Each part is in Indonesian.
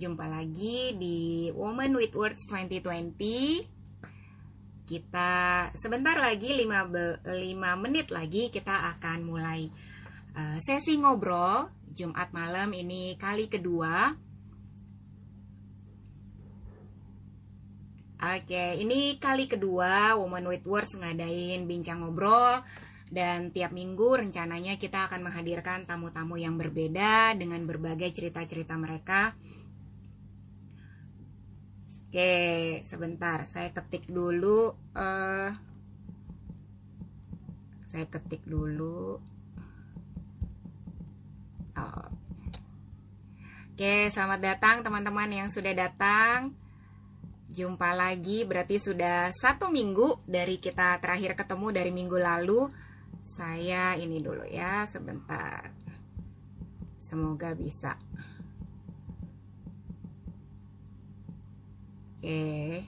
jumpa lagi di Woman with Words 2020. Kita sebentar lagi 5, 5 menit lagi kita akan mulai uh, sesi ngobrol Jumat malam ini kali kedua. Oke, ini kali kedua Woman with Words ngadain bincang ngobrol dan tiap minggu rencananya kita akan menghadirkan tamu-tamu yang berbeda dengan berbagai cerita-cerita mereka. Oke, sebentar, saya ketik dulu. Uh, saya ketik dulu. Oh. Oke, selamat datang teman-teman yang sudah datang. Jumpa lagi, berarti sudah satu minggu dari kita terakhir ketemu dari minggu lalu saya ini dulu ya sebentar semoga bisa oke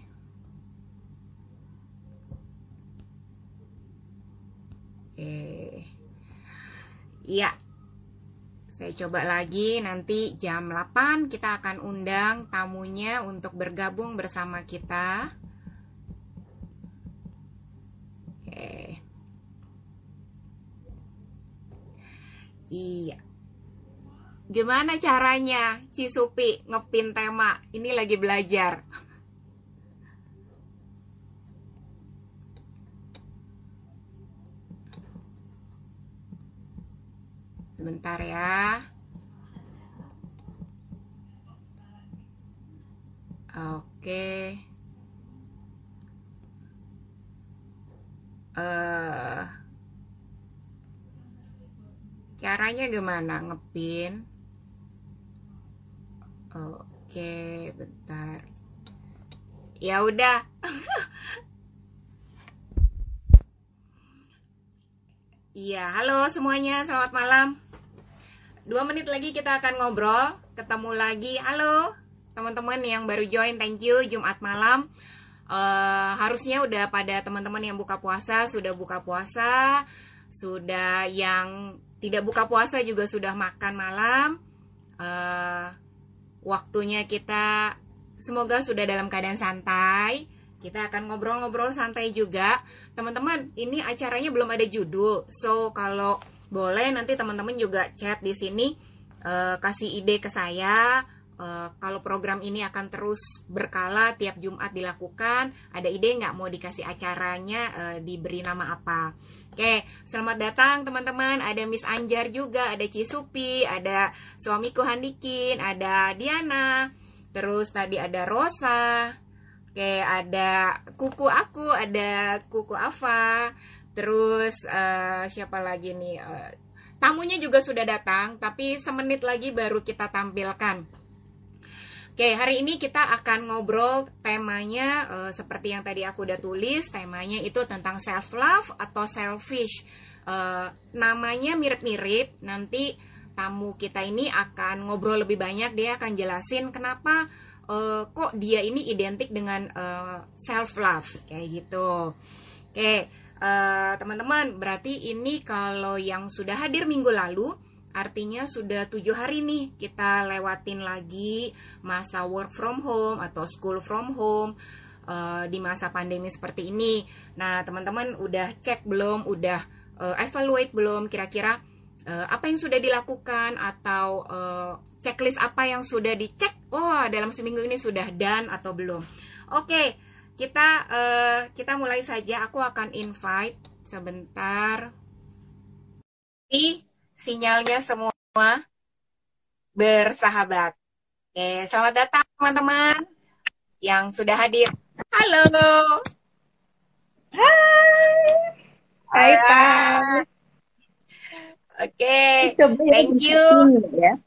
oke iya saya coba lagi nanti jam 8 kita akan undang tamunya untuk bergabung bersama kita oke Iya. Gimana caranya Cisupi ngepin tema? Ini lagi belajar. Sebentar ya. Oke. Uh, Caranya gimana ngepin? Oke, bentar. Ya udah. Iya, halo semuanya, selamat malam. Dua menit lagi kita akan ngobrol, ketemu lagi. Halo teman-teman yang baru join, thank you. Jumat malam, uh, harusnya udah pada teman-teman yang buka puasa sudah buka puasa, sudah yang tidak buka puasa juga sudah makan malam. Uh, waktunya kita semoga sudah dalam keadaan santai. Kita akan ngobrol-ngobrol santai juga. Teman-teman, ini acaranya belum ada judul. So, kalau boleh nanti teman-teman juga chat di sini uh, kasih ide ke saya. Uh, kalau program ini akan terus berkala tiap Jumat dilakukan, ada ide nggak mau dikasih acaranya uh, diberi nama apa? Oke, selamat datang teman-teman. Ada Miss Anjar juga, ada Cisupi, ada suamiku Handikin, ada Diana. Terus tadi ada Rosa. Oke, ada kuku aku, ada kuku Ava. Terus uh, siapa lagi nih? Uh, tamunya juga sudah datang, tapi semenit lagi baru kita tampilkan. Oke, hari ini kita akan ngobrol temanya uh, seperti yang tadi aku udah tulis, temanya itu tentang self love atau selfish. Uh, namanya mirip-mirip, nanti tamu kita ini akan ngobrol lebih banyak, dia akan jelasin kenapa uh, kok dia ini identik dengan self love kayak gitu. Oke, teman-teman, berarti ini kalau yang sudah hadir minggu lalu Artinya sudah tujuh hari nih kita lewatin lagi masa work from home atau school from home uh, di masa pandemi seperti ini. Nah teman-teman udah cek belum, udah uh, evaluate belum kira-kira uh, apa yang sudah dilakukan atau uh, checklist apa yang sudah dicek? Oh dalam seminggu ini sudah done atau belum? Oke okay, kita uh, kita mulai saja. Aku akan invite sebentar sinyalnya semua bersahabat. Oke, selamat datang teman-teman yang sudah hadir. Halo. Hai. Hai, Pak. Oke, thank you. Ya.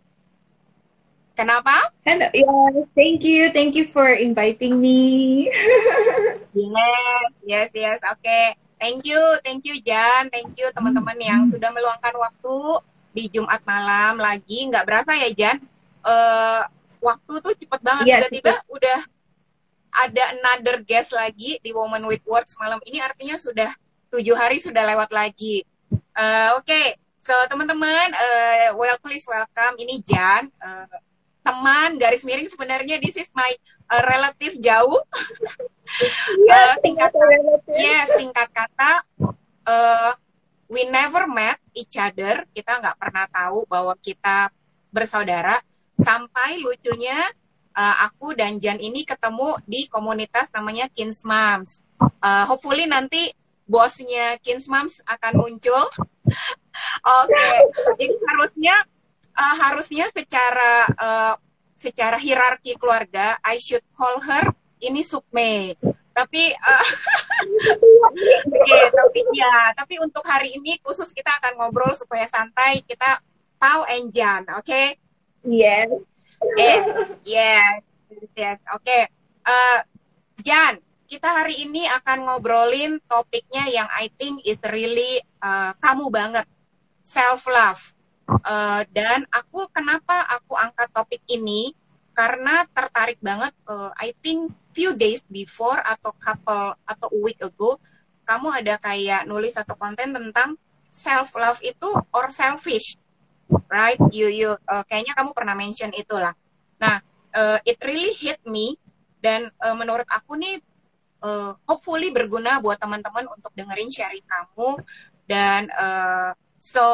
Kenapa? Hello, yeah, thank you, thank you for inviting me. yes, yes, yes. Oke, okay. Thank you, thank you Jan, thank you teman-teman yang hmm. sudah meluangkan waktu di Jumat malam lagi. Nggak berasa ya Jan, uh, waktu tuh cepet banget iya, tiba-tiba ya, udah ada another guest lagi di Woman with Words malam ini artinya sudah tujuh hari sudah lewat lagi. Uh, Oke, okay. so teman-teman, uh, well please welcome ini Jan. Uh, teman garis miring sebenarnya this is my uh, relative jauh. Yeah, uh, singkat kata, yes, singkat kata uh, we never met each other. Kita nggak pernah tahu bahwa kita bersaudara sampai lucunya uh, aku dan Jan ini ketemu di komunitas namanya Kins Moms. Uh, hopefully nanti bosnya Kins Moms akan muncul. Oke, okay. jadi harusnya uh, harusnya secara uh, secara hierarki keluarga I should call her ini Sukme. Tapi uh, okay, tapi ya, tapi untuk hari ini khusus kita akan ngobrol supaya santai kita tahu Enjan, oke? Okay? Yes. Eh, yes, yes, oke. Okay. Uh, Jan, kita hari ini akan ngobrolin topiknya yang I think is really uh, kamu banget, self love. Uh, dan aku kenapa aku angkat topik ini? Karena tertarik banget uh, I think few days before atau couple atau week ago kamu ada kayak nulis satu konten tentang self love itu or selfish right? You you uh, kayaknya kamu pernah mention itulah. Nah uh, it really hit me dan uh, menurut aku nih uh, hopefully berguna buat teman-teman untuk dengerin sharing kamu dan uh, so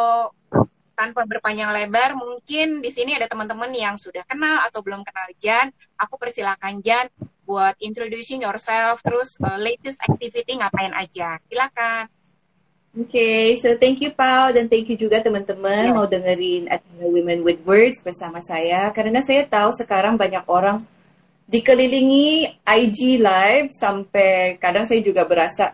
tanpa berpanjang lebar, mungkin di sini ada teman-teman yang sudah kenal atau belum kenal Jan. Aku persilakan Jan buat introducing yourself, terus uh, latest activity ngapain aja. Silakan. Oke, okay, so thank you Pau dan thank you juga teman-teman yeah. mau dengerin Athena Women with Words bersama saya karena saya tahu sekarang banyak orang dikelilingi IG live sampai kadang saya juga berasa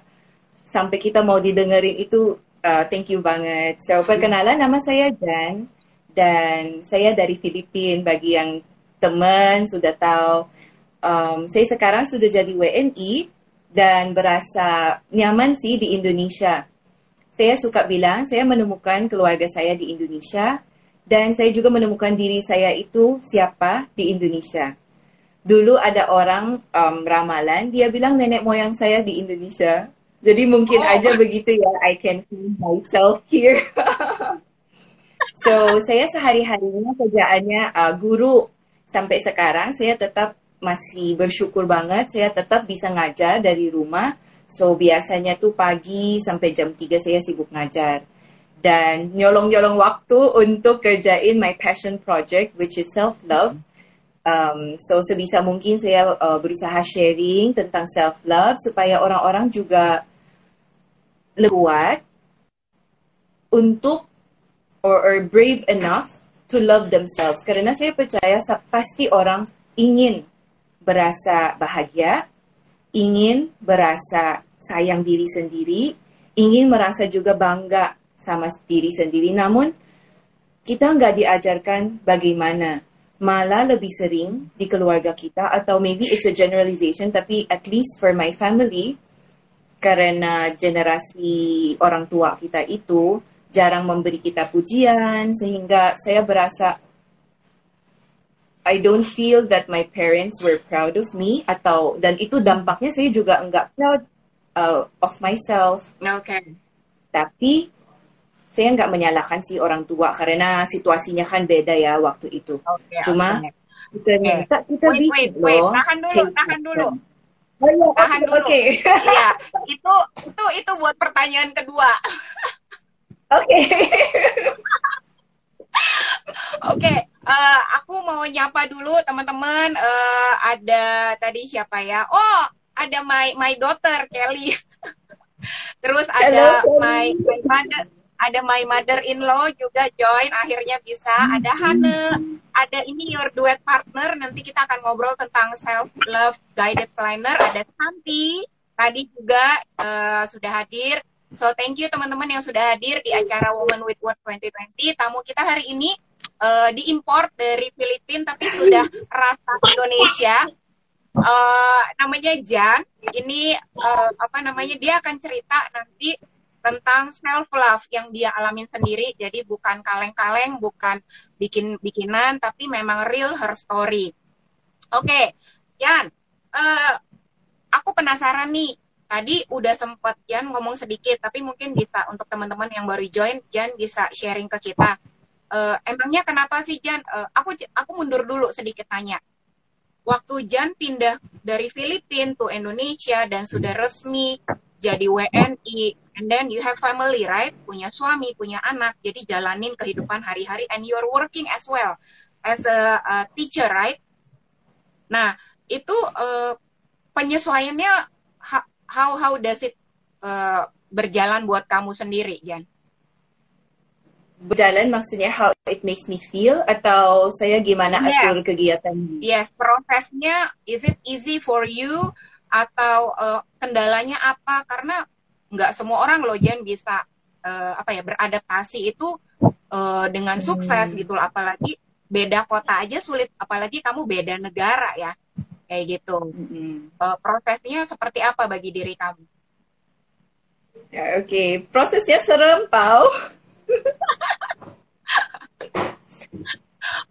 sampai kita mau didengerin itu Uh, thank you banget. So, perkenalan nama saya Jan dan saya dari Filipina. Bagi yang teman sudah tahu, um, saya sekarang sudah jadi WNI dan berasa nyaman sih di Indonesia. Saya suka bilang saya menemukan keluarga saya di Indonesia dan saya juga menemukan diri saya itu siapa di Indonesia. Dulu ada orang um, ramalan, dia bilang nenek moyang saya di Indonesia. Jadi mungkin oh. aja begitu ya, I can see myself here. so, saya sehari-harinya kerjaannya uh, guru. Sampai sekarang saya tetap masih bersyukur banget, saya tetap bisa ngajar dari rumah. So, biasanya tuh pagi sampai jam 3 saya sibuk ngajar. Dan nyolong-nyolong waktu untuk kerjain my passion project, which is self-love. Um, so sebisa mungkin saya uh, berusaha sharing tentang self love supaya orang-orang juga kuat untuk or, or brave enough to love themselves. Karena saya percaya pasti orang ingin berasa bahagia, ingin berasa sayang diri sendiri, ingin merasa juga bangga sama diri sendiri. Namun kita nggak diajarkan bagaimana malah lebih sering di keluarga kita atau maybe it's a generalization tapi at least for my family karena generasi orang tua kita itu jarang memberi kita pujian sehingga saya berasa I don't feel that my parents were proud of me atau dan itu dampaknya saya juga enggak proud uh, of myself. Oke. Okay. Tapi saya nggak menyalahkan si orang tua karena situasinya kan beda ya waktu itu. Okay, Cuma okay. kita minta kita wait, wait, wait. Loh, tahan dulu, tahan dulu. Oh, iya, tahan dulu. Oke. Okay. ya, itu itu itu buat pertanyaan kedua. Oke. Okay. Oke, okay, uh, eh, aku mau nyapa dulu teman-teman. Uh, ada tadi siapa ya? Oh, ada my my daughter Kelly. Terus ada Hello, my my mother ada my mother in law juga join akhirnya bisa. Ada Hane. Ada ini your duet partner. Nanti kita akan ngobrol tentang self love guided planner. Ada Santi. Tadi juga uh, sudah hadir. So thank you teman-teman yang sudah hadir di acara Women with World 2020 tamu kita hari ini uh, diimport dari Filipina tapi sudah rasa Indonesia. Uh, namanya Jan. Ini uh, apa namanya dia akan cerita nanti tentang self love yang dia alamin sendiri jadi bukan kaleng-kaleng bukan bikin-bikinan tapi memang real her story oke okay, Jan uh, aku penasaran nih tadi udah sempat Jan ngomong sedikit tapi mungkin bisa untuk teman-teman yang baru join Jan bisa sharing ke kita uh, emangnya kenapa sih Jan? Uh, aku aku mundur dulu sedikit tanya. Waktu Jan pindah dari Filipina ke Indonesia dan sudah resmi jadi WNI, and then you have family, right? Punya suami, punya anak, jadi jalanin kehidupan hari-hari, and you're working as well as a, a teacher, right? Nah, itu uh, penyesuaiannya how how does it uh, berjalan buat kamu sendiri, Jan? Berjalan maksudnya how it makes me feel atau saya gimana yeah. atur kegiatan? Yes, prosesnya is it easy for you atau uh, kendalanya apa? Karena nggak semua orang loh Jan bisa uh, apa ya beradaptasi itu uh, dengan sukses hmm. gitu loh. Apalagi beda kota aja sulit, apalagi kamu beda negara ya kayak gitu. Hmm. Uh, prosesnya seperti apa bagi diri kamu? Ya, Oke, okay. prosesnya serem, tau.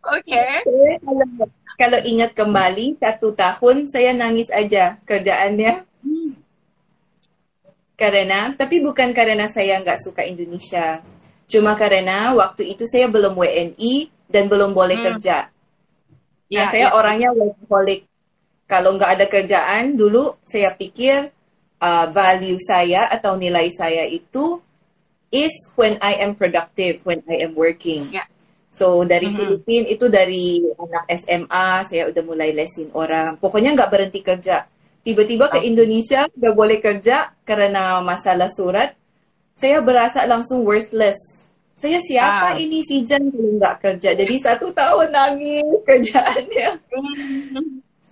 Oke. Okay. Kalau, kalau ingat kembali satu tahun saya nangis aja kerjaannya. Karena, tapi bukan karena saya nggak suka Indonesia. Cuma karena waktu itu saya belum WNI dan belum boleh hmm. kerja. Nah, ya, saya ya. orangnya workaholic. Kalau nggak ada kerjaan, dulu saya pikir uh, value saya atau nilai saya itu is when I am productive, when I am working. Yeah. So dari mm-hmm. Filipina itu dari anak SMA saya udah mulai lesin orang. Pokoknya nggak berhenti kerja. Tiba-tiba ke Indonesia nggak boleh kerja karena masalah surat. Saya berasa langsung worthless. Saya siapa ah. ini si Jan kalau nggak kerja? Jadi satu tahun nangis kerjaannya. Mm-hmm.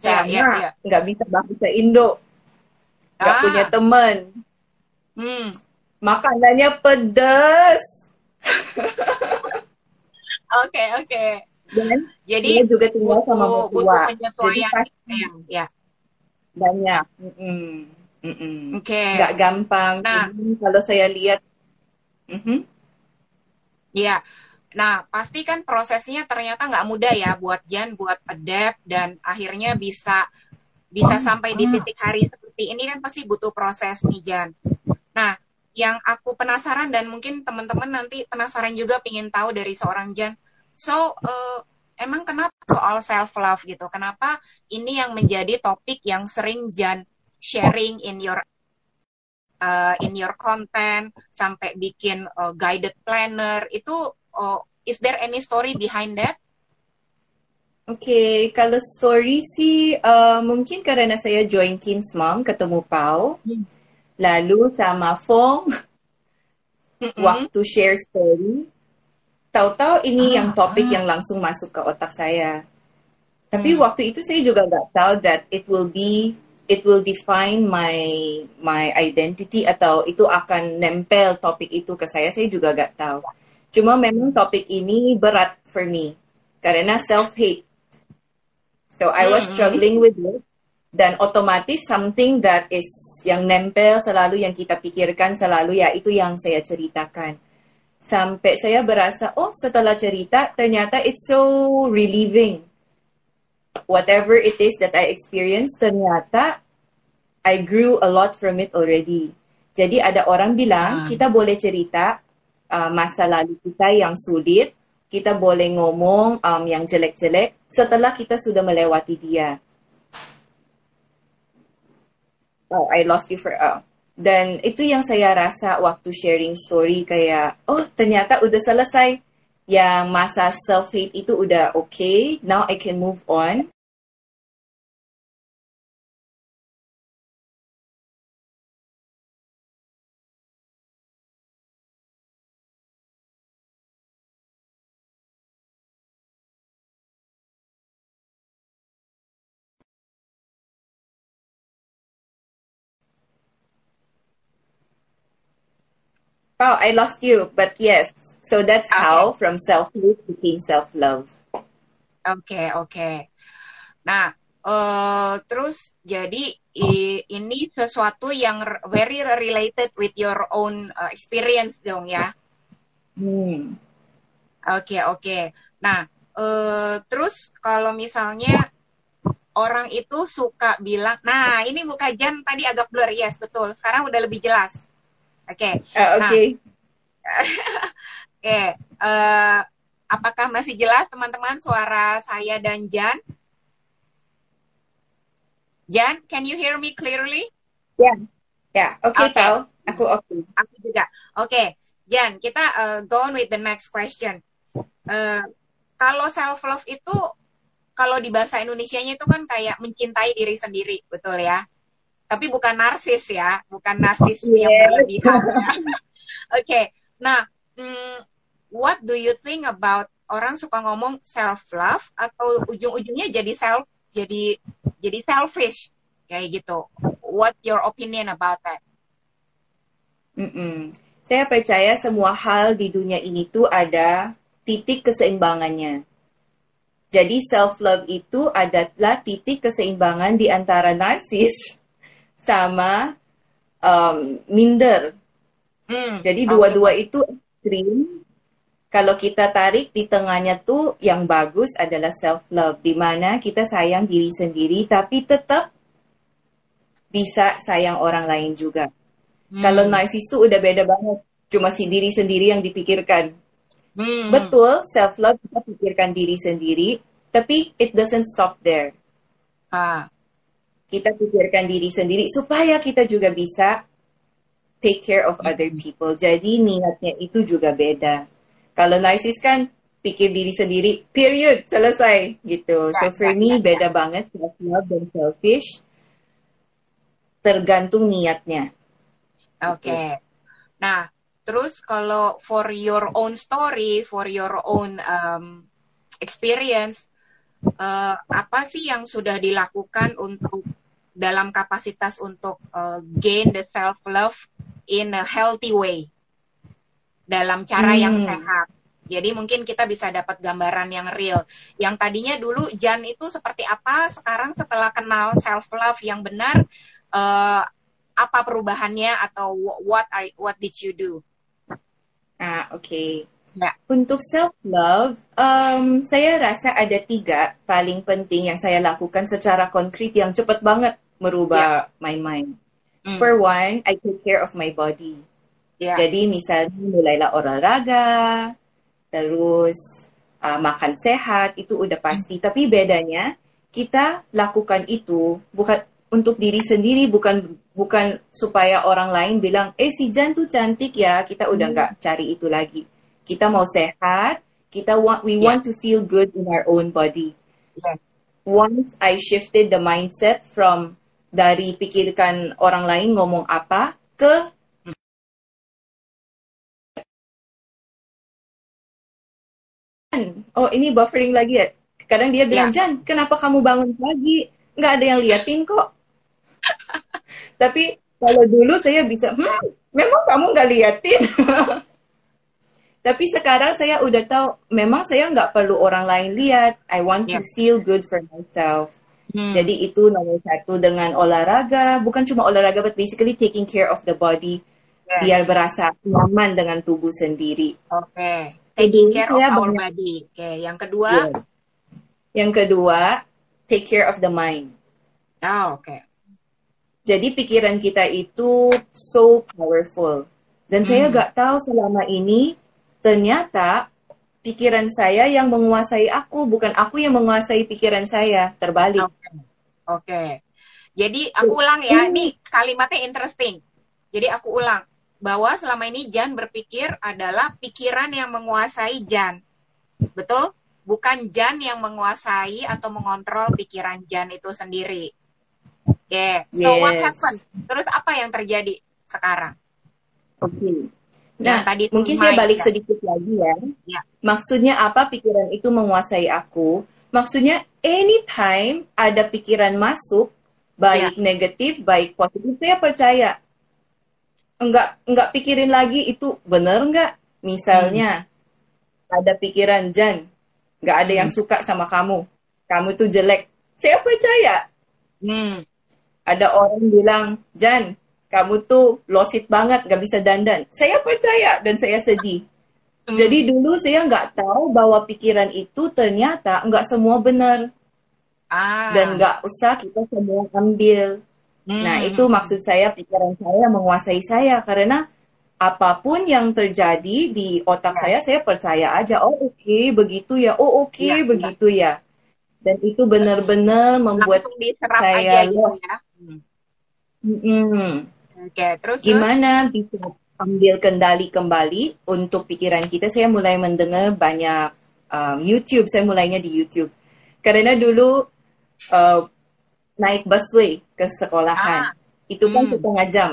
Ya, ya, ya. nggak bisa bahasa Indo Gak ah. punya teman. Hmm. Makanannya pedas. Oke, oke. Okay. Dan jadi juga tinggal sama mertua. Jadi pasti ya. Banyak. Mm -mm. Mm -mm. Oke. Okay. Gak gampang. Nah, jadi, kalau saya lihat. Mm -hmm. Ya. Nah, pasti kan prosesnya ternyata nggak mudah ya buat Jan, buat adapt dan akhirnya bisa bisa sampai di titik hari seperti ini kan pasti butuh proses nih Jan. Nah, yang aku penasaran dan mungkin teman-teman nanti penasaran juga pengen tahu dari seorang Jan. So, uh, emang kenapa soal self love gitu? Kenapa ini yang menjadi topik yang sering Jan sharing in your uh, in your content sampai bikin uh, guided planner itu uh, is there any story behind that? Oke, okay, kalau story sih uh, mungkin karena saya join Kins Mom ketemu Pau. Hmm. Lalu sama Fong Mm-mm. waktu share story. Tahu-tahu ini ah, yang topik ah. yang langsung masuk ke otak saya. Tapi hmm. waktu itu saya juga nggak tahu that it will be it will define my my identity atau itu akan nempel topik itu ke saya. Saya juga nggak tahu. Cuma memang topik ini berat for me karena self hate So I was mm-hmm. struggling with it dan otomatis something that is yang nempel selalu yang kita pikirkan selalu ya itu yang saya ceritakan. Sampai saya berasa oh setelah cerita ternyata it's so relieving. Whatever it is that I experienced ternyata I grew a lot from it already. Jadi ada orang bilang ah. kita boleh cerita uh, masa lalu kita yang sulit kita boleh ngomong um, yang jelek-jelek setelah kita sudah melewati dia. Oh, I lost you for uh. Dan itu yang saya rasa waktu sharing story kayak, oh ternyata udah selesai. Yang masa self-hate itu udah okay, now I can move on. Oh, I lost you, but yes. So that's okay. how from self-hate became self-love. Oke, okay, oke. Okay. Nah, uh, terus jadi i, ini sesuatu yang very related with your own uh, experience dong ya. Hmm. Oke, okay, oke. Okay. Nah, uh, terus kalau misalnya orang itu suka bilang, nah ini muka Jan tadi agak blur, yes betul. Sekarang udah lebih jelas. Oke. Okay. Uh, Oke. Okay. Nah, Oke. Okay. Uh, Apakah masih jelas teman-teman suara saya dan Jan? Jan, can you hear me clearly? Ya, ya, oke Oke. tahu. Aku oke. Aku juga. Oke, Jan, kita uh, go on with the next question. Uh, kalau self love itu kalau di bahasa Indonesianya itu kan kayak mencintai diri sendiri, betul ya? Tapi bukan narsis ya, bukan narsis yang Yes. berlebihan. Oke, nah, mm, what do you think about orang suka ngomong self love atau ujung-ujungnya jadi self jadi jadi selfish kayak gitu? What your opinion about that? Mm-mm. Saya percaya semua hal di dunia ini tuh ada titik keseimbangannya. Jadi self-love itu adalah titik keseimbangan di antara narsis sama um, minder. Hmm, Jadi dua-dua itu ekstrim. Kalau kita tarik di tengahnya tuh yang bagus adalah self-love. Di mana kita sayang diri sendiri tapi tetap bisa sayang orang lain juga. Hmm. Kalau narsis tuh udah beda banget. Cuma si diri sendiri yang dipikirkan. Hmm. Betul, self-love kita pikirkan diri sendiri, tapi it doesn't stop there. Ah, Kita pikirkan diri sendiri supaya kita juga bisa take care of other people. Jadi niatnya itu juga beda. Kalau narsis kan pikir diri sendiri, period, selesai gitu. So for me beda banget self-love dan selfish. Tergantung niatnya. Oke. Nah, terus kalau for your own story, for your own um, experience, eh, apa sih yang sudah dilakukan untuk dalam kapasitas untuk eh, gain the self love in a healthy way dalam cara yang Hmm. sehat. Jadi mungkin kita bisa dapat gambaran yang real. Yang tadinya dulu Jan itu seperti apa, sekarang setelah kenal self love yang benar, eh, apa perubahannya atau what are, what did you do? Ah, oke. Ya. Untuk self-love, um, saya rasa ada tiga paling penting yang saya lakukan secara konkret yang cepat banget merubah my mind. Hmm. For one, I take care of my body. Ya. Jadi misalnya mulailah olahraga, terus uh, makan sehat, itu udah pasti. Tapi bedanya, kita lakukan itu bukan untuk diri sendiri, bukan bukan supaya orang lain bilang, eh si Jan tuh cantik ya, kita udah nggak cari itu lagi. Kita mau sehat, kita want we Yeah. want to feel good in our own body. Yeah. Once I shifted the mindset from dari pikirkan orang lain ngomong apa ke oh ini buffering lagi ya. Kadang dia bilang, Ya. Jan, kenapa kamu bangun pagi? Nggak ada yang liatin kok. Tapi kalau dulu saya bisa, hmm, memang kamu nggak liatin. Tapi sekarang saya udah tahu, memang saya nggak perlu orang lain lihat. I want to Ya. feel good for myself. Hmm. Jadi itu nomor satu dengan olahraga, bukan cuma olahraga, but basically taking care of the body Yes. biar berasa nyaman dengan tubuh sendiri. Oke. Taking Jadi care of saya our body. Oke, yang kedua, Yes. Yang kedua, take care of the mind. oh, oke. Jadi pikiran kita itu so powerful. Dan saya Hmm. gak tahu selama ini ternyata pikiran saya yang menguasai aku, bukan aku yang menguasai pikiran saya. Terbalik. Oke. Oke. Jadi aku ulang ya, ini kalimatnya interesting. Jadi aku ulang bahwa selama ini Jan berpikir adalah pikiran yang menguasai Jan. Betul? Bukan Jan yang menguasai atau mengontrol pikiran Jan itu sendiri. Oke. So what Yes. happened? Terus apa yang terjadi sekarang? Oke. Yang Nah, tadi itu mungkin saya balik kan? sedikit lagi ya. Ya. Maksudnya apa pikiran itu menguasai aku? Maksudnya anytime ada pikiran masuk, baik negatif, baik positif, saya percaya. Enggak, enggak pikirin lagi itu bener enggak? Misalnya, ada pikiran Jan, enggak ada yang suka sama kamu. Kamu tuh jelek. Saya percaya. Hmm. Ada orang bilang, Jan, kamu tuh losit banget, gak bisa dandan. Saya percaya dan saya sedih. Hmm. Jadi dulu saya nggak tahu bahwa pikiran itu ternyata nggak semua benar ah. dan nggak usah kita semua ambil. Hmm. Nah itu maksud saya pikiran saya menguasai saya karena apa pun yang terjadi di otak saya, saya percaya aja. Oh oke, okay, begitu ya. Oh oke, okay, ya, begitu ya. Dan itu benar-benar membuat saya aja lost. ya. Hmm. Hmm. Oke, okay, terus gimana bisa ambil kendali kembali untuk pikiran kita? Saya mulai mendengar banyak um, YouTube. Saya mulainya di YouTube karena dulu uh, naik busway ke sekolahan. Ah. Itu kan hmm. setengah jam.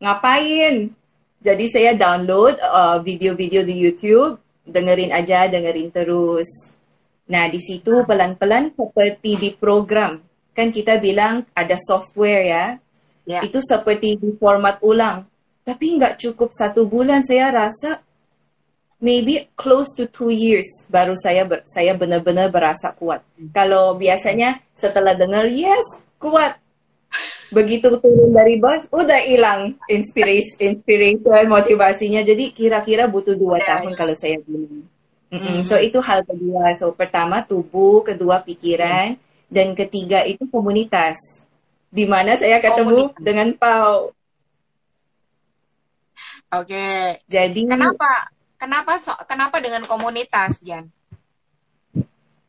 Ngapain? Jadi saya download uh, video-video di YouTube, dengerin aja, dengerin terus. Nah, di situ pelan-pelan seperti di program. Kan kita bilang ada software ya. Yeah. Itu seperti di format ulang. Tapi nggak cukup satu bulan, saya rasa maybe close to two years baru saya ber, saya benar-benar berasa kuat. Hmm. Kalau biasanya setelah dengar yes kuat, begitu turun dari bus udah hilang inspiration, inspiration motivasinya. Jadi kira-kira butuh dua yeah, tahun yeah. kalau saya bilang. Mm -hmm. So itu hal kedua. So pertama tubuh, kedua pikiran, mm. dan ketiga itu komunitas. Di mana saya ketemu komunitas. dengan Pau. Oke. Okay. Jadi kenapa kenapa so, kenapa dengan komunitas, Jan?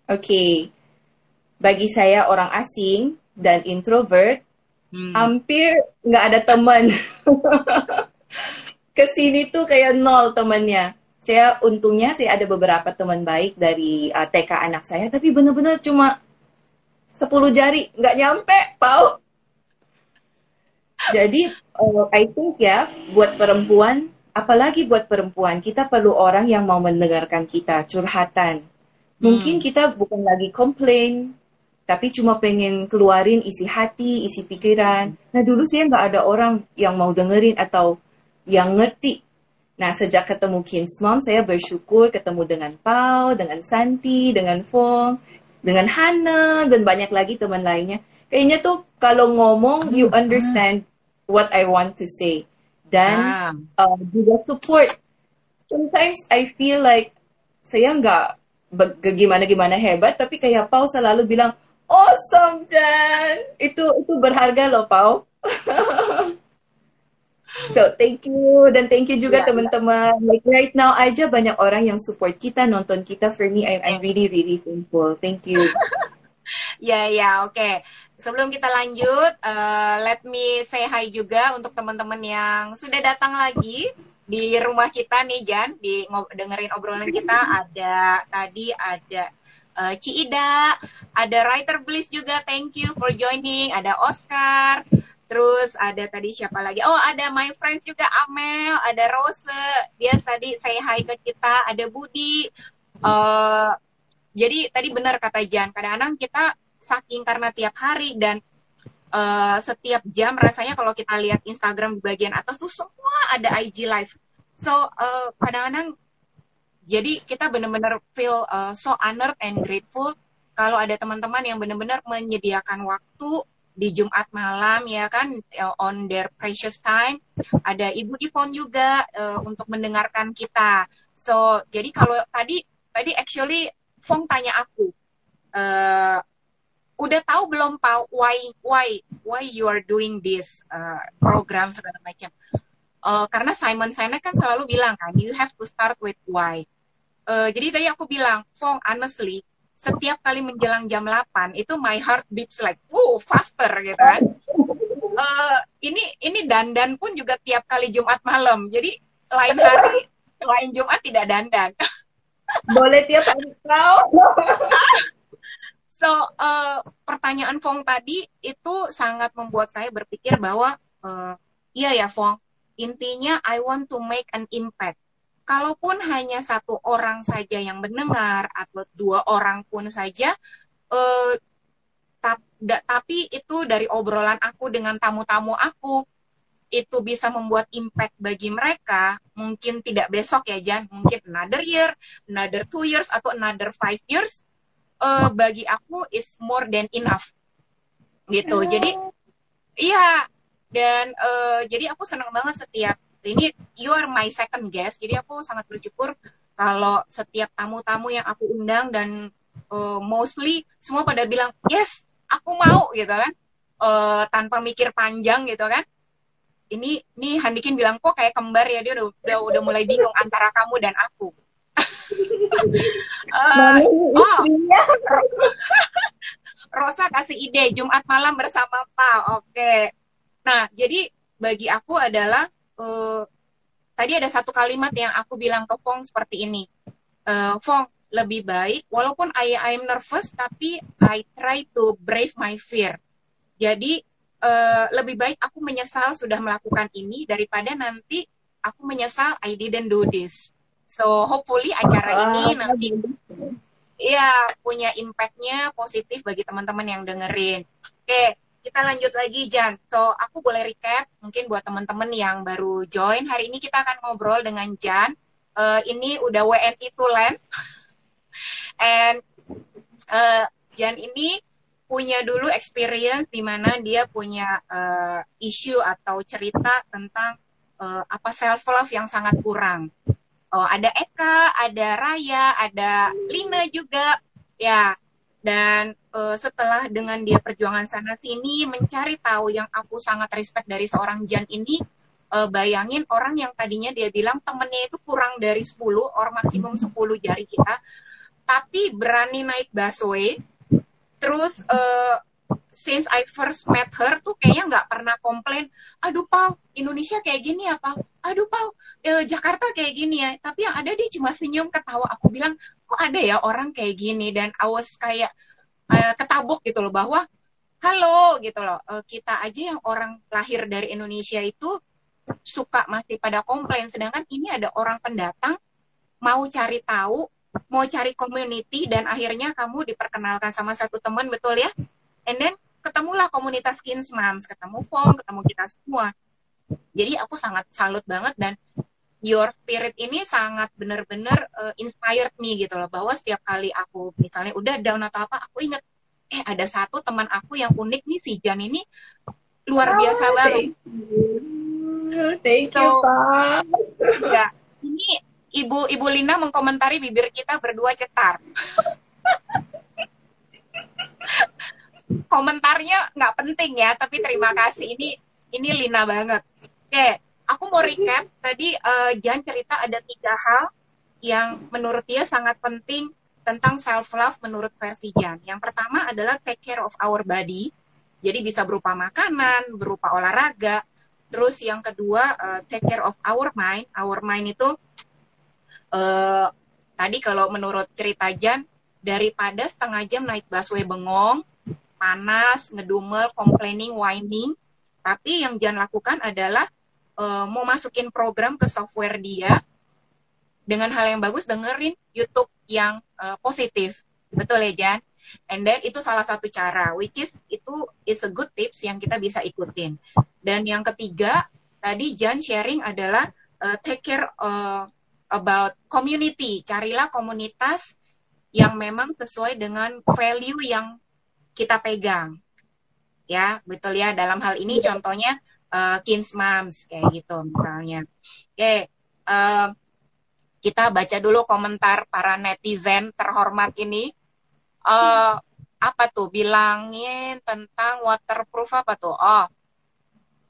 Oke. Okay. Bagi saya orang asing dan introvert, hmm. hampir nggak ada teman. Ke sini tuh kayak nol temannya. Saya untungnya saya ada beberapa teman baik dari uh, TK anak saya, tapi benar-benar cuma 10 jari, nggak nyampe, Pau. Jadi, uh, I think ya, buat perempuan, apalagi buat perempuan, kita perlu orang yang mau mendengarkan kita, curhatan. Mungkin hmm. kita bukan lagi komplain, tapi cuma pengen keluarin isi hati, isi pikiran. Nah dulu saya nggak ada orang yang mau dengerin atau yang ngerti. Nah sejak ketemu Kids Mom, saya bersyukur ketemu dengan Pau, dengan Santi, dengan Fong, dengan Hana, dan banyak lagi teman lainnya. Kayaknya tuh kalau ngomong, you understand what I want to say. Dan ah. uh, juga support. Sometimes I feel like saya nggak gimana-gimana hebat, tapi kayak Pau selalu bilang, Awesome, Jan. Itu itu berharga loh, Pau. so, thank you dan thank you juga ya, teman-teman. Yeah, Like right now aja banyak orang yang support kita, nonton kita. For me, I'm, I'm really really thankful. Thank you. ya ya oke okay. Sebelum kita lanjut uh, let me say hi juga untuk teman-teman yang sudah datang lagi di rumah kita nih Jan. Di dengerin obrolan kita. Ada tadi ada uh, Ci Ida, ada Writer Bliss juga, thank you for joining, ada Oscar, terus ada tadi siapa lagi? Oh, ada my friends juga Amel, ada Rose, dia tadi saya hai ke kita, ada Budi. Uh, jadi tadi benar kata Jan, kadang-kadang kita saking karena tiap hari dan uh, setiap jam rasanya kalau kita lihat Instagram di bagian atas tuh semua ada IG live. So uh, kadang-kadang jadi kita benar-benar feel uh, so honored and grateful kalau ada teman-teman yang benar-benar menyediakan waktu di Jumat malam ya kan on their precious time. Ada Ibu Ivon juga uh, untuk mendengarkan kita. So jadi kalau tadi tadi actually Fong tanya aku, uh, udah tahu belum Pak why why why you are doing this uh, program segala macam. Uh, karena Simon Sinek kan selalu bilang kan you have to start with why uh, jadi tadi aku bilang, Fong, honestly, setiap kali menjelang jam 8 itu my heart beats like, wow, faster gitu kan. Uh, ini ini dandan pun juga tiap kali Jumat malam. Jadi lain hari, lain Jumat tidak dandan. Boleh tiap hari kau. so, uh, pertanyaan Fong tadi itu sangat membuat saya berpikir bahwa uh, iya ya Fong, intinya I want to make an impact. Kalaupun hanya satu orang saja yang mendengar atau dua orang pun saja eh, tapi itu dari obrolan aku dengan tamu-tamu aku itu bisa membuat impact bagi mereka. Mungkin tidak besok ya Jan. Mungkin another year another two years atau another five years uh, bagi aku is more than enough. Gitu. Jadi iya. Dan uh, jadi aku senang banget setiap ini you are my second guest. Jadi aku sangat bersyukur kalau setiap tamu-tamu yang aku undang dan uh, mostly semua pada bilang yes aku mau gitu kan. Uh, tanpa mikir panjang gitu kan. Ini ini Handikin bilang kok kayak kembar ya? Dia udah udah, udah mulai bingung antara kamu dan aku. Uh, oh, Rosa kasih ide Jumat malam bersama Pak. Oke. Nah, jadi bagi aku adalah uh, tadi ada satu kalimat yang aku bilang ke Fong seperti ini. Uh, Fong, lebih baik walaupun I I'm nervous tapi I try to brave my fear. Jadi uh, lebih baik aku menyesal sudah melakukan ini daripada nanti aku menyesal I didn't do this. So hopefully acara ini nanti Iya, punya impactnya positif bagi teman-teman yang dengerin. Oke, kita lanjut lagi, Jan. So, aku boleh recap mungkin buat teman-teman yang baru join. Hari ini kita akan ngobrol dengan Jan. Uh, ini udah WNI Tulen. And uh, Jan ini punya dulu experience di mana dia punya uh, isu atau cerita tentang uh, apa self love yang sangat kurang oh ada Eka, ada Raya, ada Lina juga, ya. Dan uh, setelah dengan dia perjuangan sana sini mencari tahu yang aku sangat respect dari seorang Jan ini, uh, bayangin orang yang tadinya dia bilang temennya itu kurang dari 10, or maksimum 10 jari kita, tapi berani naik busway, terus uh, since I first met her tuh kayaknya nggak pernah komplain, aduh Pau, Indonesia kayak gini ya Pau, aduh Pau, eh, Jakarta kayak gini ya, tapi yang ada dia cuma senyum ketawa, aku bilang, kok ada ya orang kayak gini, dan I was kayak uh, ketabuk gitu loh, bahwa halo gitu loh, uh, kita aja yang orang lahir dari Indonesia itu suka masih pada komplain, sedangkan ini ada orang pendatang mau cari tahu, mau cari community, dan akhirnya kamu diperkenalkan sama satu teman, betul ya? And then ketemulah komunitas Kins Moms, ketemu Fong, ketemu kita semua. Jadi aku sangat salut banget dan your spirit ini sangat benar-benar uh, inspired me gitu loh bahwa setiap kali aku misalnya udah down atau apa aku inget eh ada satu teman aku yang unik nih si Jan ini luar biasa oh, banget. Thank you, so. Ya, ini Ibu Ibu Lina mengkomentari bibir kita berdua cetar. komentarnya nggak penting ya, tapi terima kasih. Ini ini Lina banget. Oke, aku mau recap. Tadi uh, Jan cerita ada tiga hal yang menurut dia sangat penting tentang self love menurut versi Jan. Yang pertama adalah take care of our body. Jadi bisa berupa makanan, berupa olahraga. Terus yang kedua uh, take care of our mind. Our mind itu uh, tadi kalau menurut cerita Jan daripada setengah jam naik busway bengong panas, ngedumel, complaining, whining. Tapi yang Jan lakukan adalah uh, mau masukin program ke software dia dengan hal yang bagus dengerin YouTube yang uh, positif. Betul ya Jan? And then itu salah satu cara, which is itu is a good tips yang kita bisa ikutin. Dan yang ketiga, tadi Jan sharing adalah uh, take care uh, about community. Carilah komunitas yang memang sesuai dengan value yang kita pegang. Ya, betul ya. Dalam hal ini contohnya uh, Kins Moms kayak gitu misalnya. Oke, uh, kita baca dulu komentar para netizen terhormat ini. Uh, apa tuh? Bilangin tentang waterproof apa tuh? Oh,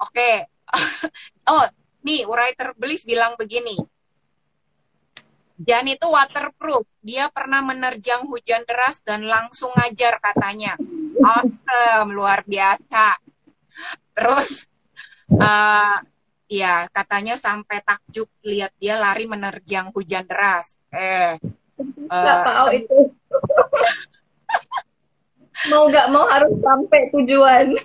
oke. Okay. oh, nih writer Belis bilang begini. Jan itu waterproof. Dia pernah menerjang hujan deras dan langsung ngajar katanya awesome luar biasa. Terus uh, ya katanya sampai takjub lihat dia lari menerjang hujan deras. Eh uh, itu. Mau nggak mau harus sampai tujuan.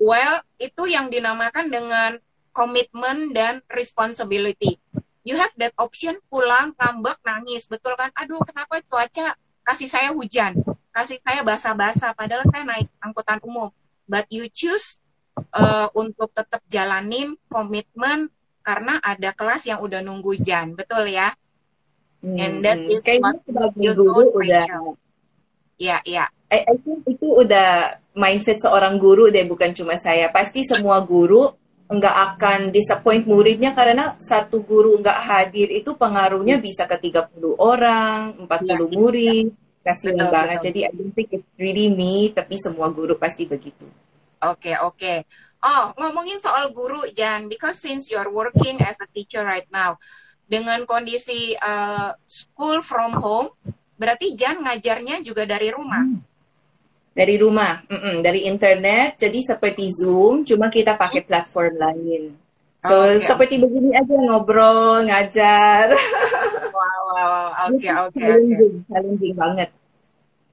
Well itu yang dinamakan dengan komitmen dan responsibility. You have that option pulang ngambek nangis. Betul kan? Aduh kenapa cuaca kasih saya hujan kasih saya basa-basa padahal saya naik angkutan umum. But you choose uh, untuk tetap jalanin komitmen karena ada kelas yang udah nunggu Jan betul ya? Hmm, and that is what you guru udah ya ya. I, I think itu udah mindset seorang guru deh bukan cuma saya. Pasti semua guru nggak akan disappoint muridnya karena satu guru nggak hadir itu pengaruhnya bisa ke 30 orang, 40 ya, murid, betul, banget. Betul. Jadi I don't think it's really me, tapi semua guru pasti begitu. Oke, okay, oke. Okay. Oh, ngomongin soal guru, Jan, because since you're working as a teacher right now, dengan kondisi uh, school from home, berarti Jan ngajarnya juga dari rumah. Hmm. Dari rumah, mm -mm, dari internet. Jadi seperti Zoom, cuma kita pakai platform lain. So okay. seperti begini aja ngobrol, ngajar. Wow, oke, oke, challenging, challenging banget.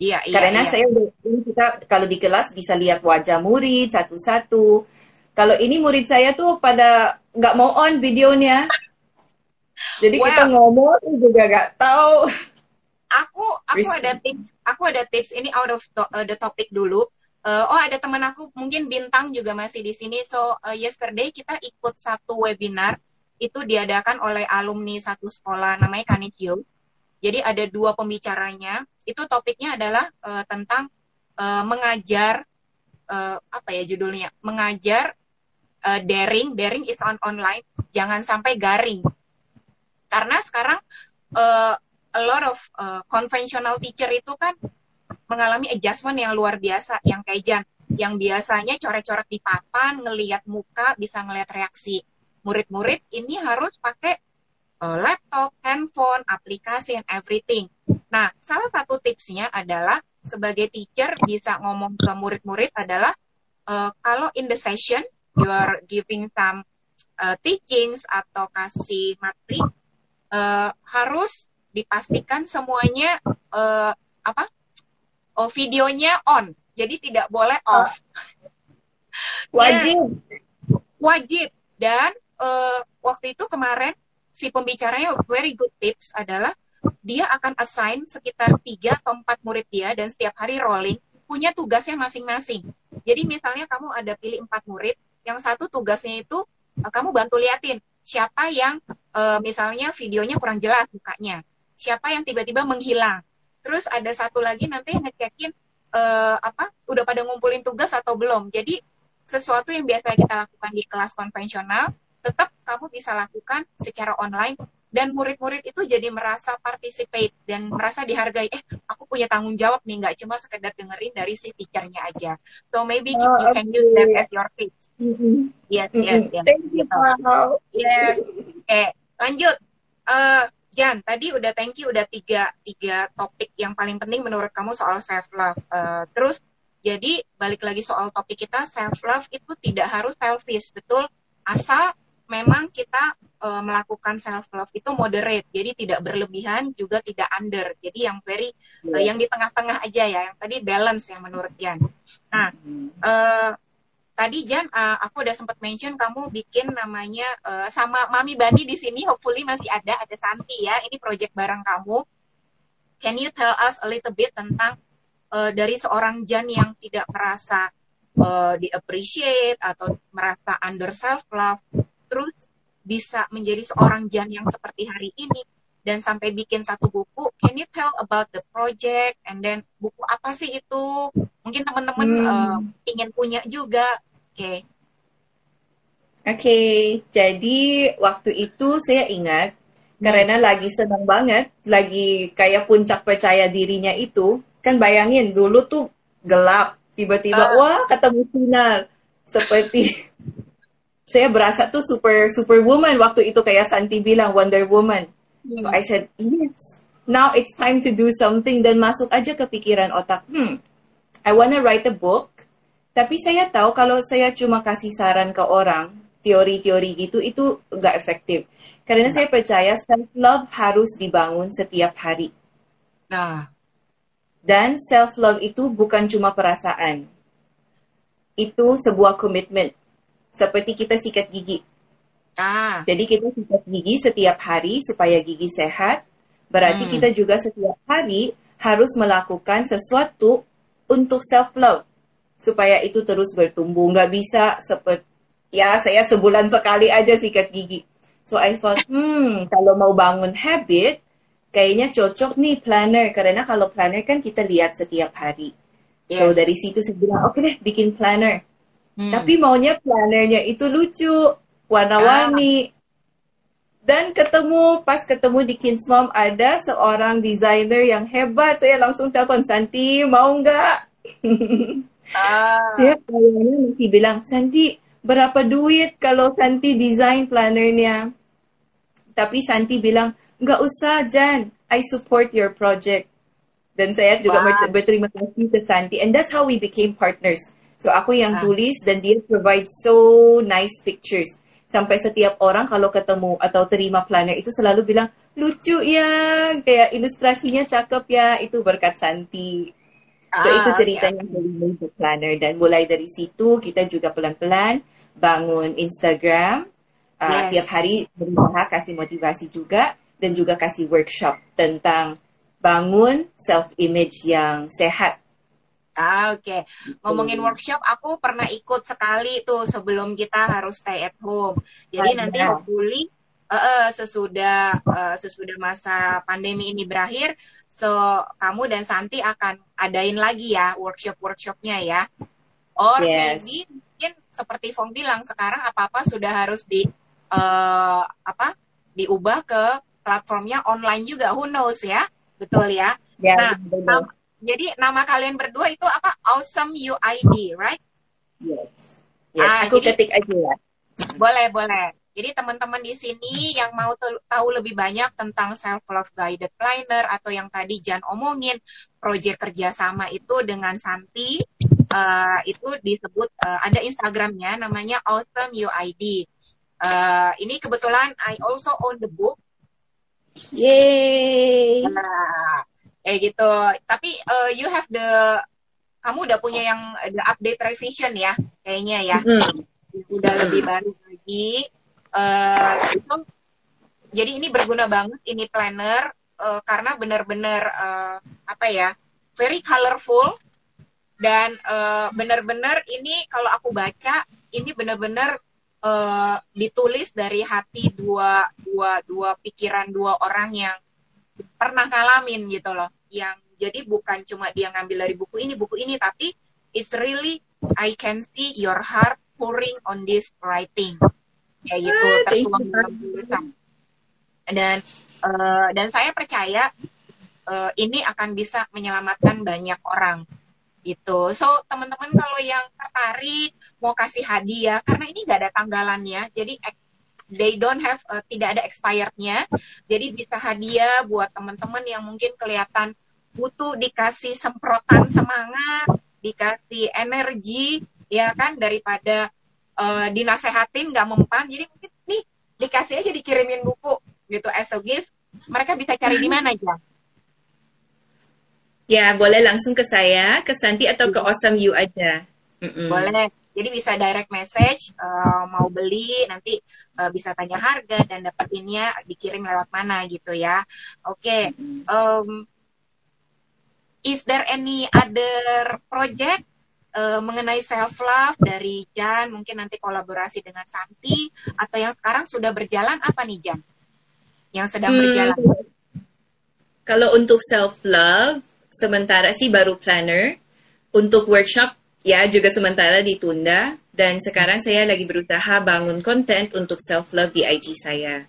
Iya, iya. Karena iya. saya kita kalau di kelas bisa lihat wajah murid satu-satu. Kalau ini murid saya tuh pada nggak mau on videonya. Jadi wow. kita ngomong juga nggak tahu. Aku aku Risky. ada tips, aku ada tips ini out of to, uh, the topic dulu. Uh, oh ada teman aku mungkin bintang juga masih di sini. So uh, yesterday kita ikut satu webinar itu diadakan oleh alumni satu sekolah namanya Kanikyo. Jadi ada dua pembicaranya. Itu topiknya adalah uh, tentang uh, mengajar uh, apa ya judulnya? Mengajar uh, daring, daring is on online, jangan sampai garing. Karena sekarang uh, a lot of uh, conventional teacher itu kan mengalami adjustment yang luar biasa, yang kayak Jan, yang biasanya coret-coret di papan, ngelihat muka, bisa ngelihat reaksi. Murid-murid ini harus pakai uh, laptop, handphone, aplikasi, and everything. Nah, salah satu tipsnya adalah sebagai teacher bisa ngomong ke murid-murid adalah uh, kalau in the session you are giving some uh, teachings atau kasih materi uh, harus dipastikan semuanya uh, apa oh videonya on. Jadi tidak boleh ah. off wajib. Yes, wajib. Dan uh, waktu itu kemarin si pembicaranya very good tips adalah dia akan assign sekitar tiga atau empat murid dia dan setiap hari rolling punya tugasnya masing-masing. Jadi misalnya kamu ada pilih empat murid, yang satu tugasnya itu uh, kamu bantu liatin siapa yang uh, misalnya videonya kurang jelas bukanya, siapa yang tiba-tiba menghilang. Terus ada satu lagi nanti yang ngecekin uh, apa udah pada ngumpulin tugas atau belum. Jadi sesuatu yang biasa kita lakukan di kelas konvensional tetap kamu bisa lakukan secara online dan murid-murid itu jadi merasa participate dan merasa dihargai eh aku punya tanggung jawab nih nggak cuma sekedar dengerin dari si teachernya aja so maybe oh, you can use them as your tips mm-hmm. yes yes yes thank you gitu. yes oke okay. lanjut uh, Jan, tadi udah thank you udah tiga tiga topik yang paling penting menurut kamu soal self love. Uh, terus jadi balik lagi soal topik kita self love itu tidak harus selfish, betul? Asal memang kita uh, melakukan self love itu moderate, jadi tidak berlebihan juga tidak under. Jadi yang very uh, yang di tengah-tengah aja ya, yang tadi balance yang menurut Jan. Nah, uh, tadi Jan, uh, aku udah sempat mention kamu bikin namanya uh, sama Mami Bani di sini, hopefully masih ada, ada Santi ya. Ini project bareng kamu. Can you tell us a little bit tentang uh, dari seorang Jan yang tidak merasa uh, di appreciate atau merasa under self love terus bisa menjadi seorang Jan yang seperti hari ini dan sampai bikin satu buku. Can you tell about the project and then buku apa sih itu? Mungkin teman-teman hmm. uh, ingin punya juga. Oke. Okay. Oke, okay. jadi waktu itu saya ingat hmm. karena lagi senang banget, lagi kayak puncak percaya dirinya itu, kan bayangin dulu tuh gelap, tiba-tiba uh. wah ketemu sinar seperti saya berasa tuh super super woman waktu itu kayak Santi bilang Wonder Woman. So I said, yes, now it's time to do something dan masuk aja ke pikiran otak, hmm, I wanna write a book. Tapi saya tahu kalau saya cuma kasih saran ke orang, teori-teori gitu, itu nggak efektif. Karena nah. saya percaya self-love harus dibangun setiap hari. Nah. Dan self-love itu bukan cuma perasaan. Itu sebuah komitmen seperti kita sikat gigi. Ah. Jadi kita sikat gigi setiap hari supaya gigi sehat. Berarti hmm. kita juga setiap hari harus melakukan sesuatu untuk self love supaya itu terus bertumbuh. Nggak bisa seperti ya saya sebulan sekali aja sikat gigi. So I thought, hmm, kalau mau bangun habit, kayaknya cocok nih planner karena kalau planner kan kita lihat setiap hari. Yes. So dari situ saya bilang, oke okay deh, bikin planner. Hmm. Tapi maunya plannernya itu lucu, warna-warni. Ah. Dan ketemu, pas ketemu di Kids Mom ada seorang desainer yang hebat. Saya langsung telepon Santi, mau nggak? Ah. Saya kayaknya masih bilang, Santi, berapa duit kalau Santi design plannernya? Tapi Santi bilang, nggak usah, Jan. I support your project. Dan saya juga wow. berterima kasih ke Santi. And that's how we became partners. So aku yang ah. tulis dan dia provide so nice pictures. Sampai setiap orang kalau ketemu atau terima planner itu selalu bilang, lucu ya, kayak ilustrasinya cakep ya, itu berkat Santi. So ah, itu ceritanya okay. dari Major Planner dan mulai dari situ kita juga pelan-pelan bangun Instagram uh, yes. tiap hari berusaha kasih motivasi juga dan juga kasih workshop tentang bangun self image yang sehat. Ah, Oke, okay. ngomongin workshop, aku pernah ikut sekali tuh sebelum kita harus stay at home. Jadi nanti hopefully uh, sesudah uh, sesudah masa pandemi ini berakhir, so kamu dan Santi akan adain lagi ya workshop-workshopnya ya. Or yes. maybe mungkin seperti Fong bilang sekarang apa-apa sudah harus di uh, apa diubah ke platformnya online juga. Who knows ya, betul ya. Yeah, nah, betul. Jadi nama kalian berdua itu apa? Awesome UID, right? Yes. Yes, ah, aku jadi, ketik aja ya. Boleh, boleh. Jadi teman-teman di sini yang mau tahu lebih banyak tentang self love guided planner atau yang tadi Jan omongin proyek kerjasama itu dengan Santi uh, itu disebut uh, ada Instagramnya namanya Awesome UID. Uh, eh, ini kebetulan I also own the book. Yay. Nah, eh gitu. Tapi uh, you have the kamu udah punya yang the update revision ya kayaknya ya. Mm. Udah lebih baru lagi uh, itu jadi ini berguna banget ini planner uh, karena benar-benar uh, apa ya very colorful dan uh, benar-benar ini kalau aku baca ini benar-benar uh, ditulis dari hati dua dua dua pikiran dua orang yang pernah ngalamin gitu loh. Yang jadi bukan cuma dia ngambil dari buku ini buku ini tapi it's really I can see your heart pouring on this writing. Kayak gitu ah, tertuang dalam tulisan. Dan uh, dan saya percaya uh, ini akan bisa menyelamatkan banyak orang gitu. So teman-teman kalau yang tertarik mau kasih hadiah karena ini nggak ada tanggalannya jadi they don't have uh, tidak ada expirednya. Jadi bisa hadiah buat teman-teman yang mungkin kelihatan butuh dikasih semprotan semangat dikasih energi ya kan daripada uh, dinasehatin nggak mempan. Jadi mungkin nih dikasih aja dikirimin buku gitu as a gift. Mereka bisa cari di mana aja ya boleh langsung ke saya ke Santi atau ke Awesome You aja. Mm-mm. boleh jadi bisa direct message uh, mau beli nanti uh, bisa tanya harga dan dapetinnya dikirim lewat mana gitu ya oke okay. um, is there any other project uh, mengenai self love dari Jan, mungkin nanti kolaborasi dengan Santi atau yang sekarang sudah berjalan apa nih Jan? Yang sedang hmm, berjalan. Kalau untuk self love sementara sih baru planner. Untuk workshop ya juga sementara ditunda dan sekarang saya lagi berusaha bangun konten untuk self love di IG saya.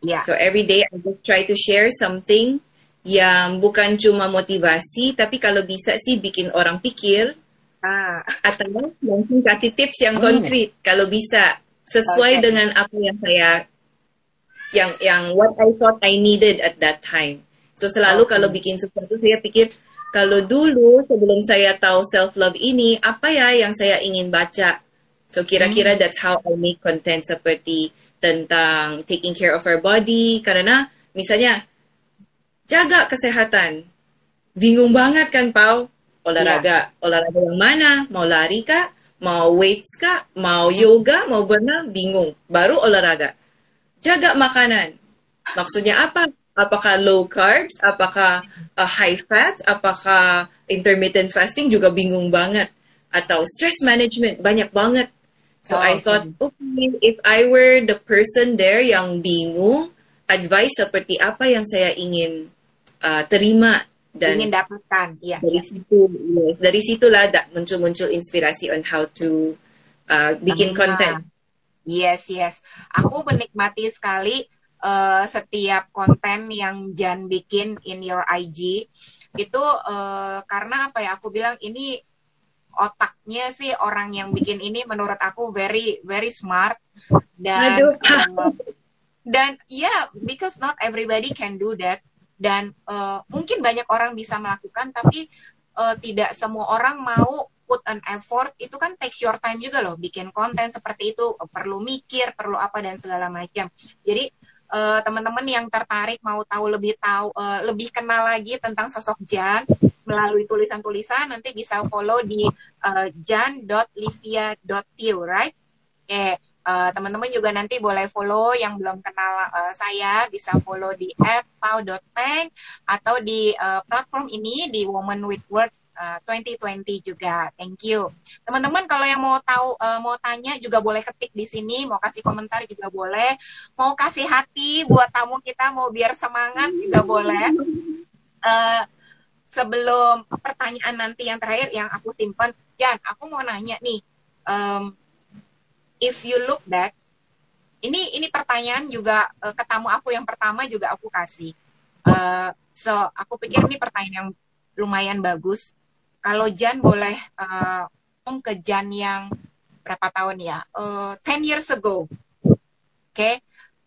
Yeah. So every day I just try to share something yang bukan cuma motivasi tapi kalau bisa sih bikin orang pikir Ah. Atau langsung kasih tips yang hmm. konkret hmm. kalau bisa sesuai okay. dengan apa yang saya yang yang what I thought I needed at that time. So selalu okay. kalau bikin sesuatu saya pikir kalau dulu sebelum saya tahu self love ini apa ya yang saya ingin baca. So kira-kira hmm. that's how I make content seperti tentang taking care of our body. Karena misalnya jaga kesehatan. Bingung banget kan Pau? olahraga. Yeah. olahraga yang mana? Mau lari kah? Mau weights kah? Mau yoga? Mau berenang? Bingung. Baru olahraga. Jaga makanan. Maksudnya apa apakah low carbs? Apakah uh, high fat? Apakah intermittent fasting? Juga bingung banget. Atau stress management? Banyak banget. So oh, I thought okay if I were the person there yang bingung advice seperti apa yang saya ingin uh, terima dan ingin dapatkan. Ya dari situ yes dari situlah muncul-muncul inspirasi on how to uh, bikin konten yes yes. Aku menikmati sekali uh, setiap konten yang Jan bikin in your IG itu uh, karena apa ya aku bilang ini otaknya sih orang yang bikin ini menurut aku very very smart dan Aduh. uh, dan ya yeah, because not everybody can do that dan uh, mungkin banyak orang bisa melakukan tapi uh, tidak semua orang mau put an effort itu kan take your time juga loh bikin konten seperti itu perlu mikir perlu apa dan segala macam jadi uh, teman-teman yang tertarik mau tahu lebih tahu uh, lebih kenal lagi tentang sosok Jan melalui tulisan-tulisan nanti bisa follow di uh, jan.livia.tiu right? Oke, okay. uh, teman-teman juga nanti boleh follow yang belum kenal uh, saya bisa follow di @pau.peng atau di uh, platform ini di Woman with Words 2020 juga. Thank you. Teman-teman kalau yang mau tahu uh, mau tanya juga boleh ketik di sini, mau kasih komentar juga boleh. Mau kasih hati buat tamu kita mau biar semangat juga boleh. Uh, sebelum pertanyaan nanti yang terakhir yang aku simpan, Jan, aku mau nanya nih. Um, if you look back, ini ini pertanyaan juga uh, aku yang pertama juga aku kasih. Uh, so aku pikir ini pertanyaan yang lumayan bagus kalau Jan boleh uh, ke Jan yang berapa tahun ya? Uh, 10 years ago. Oke. Okay?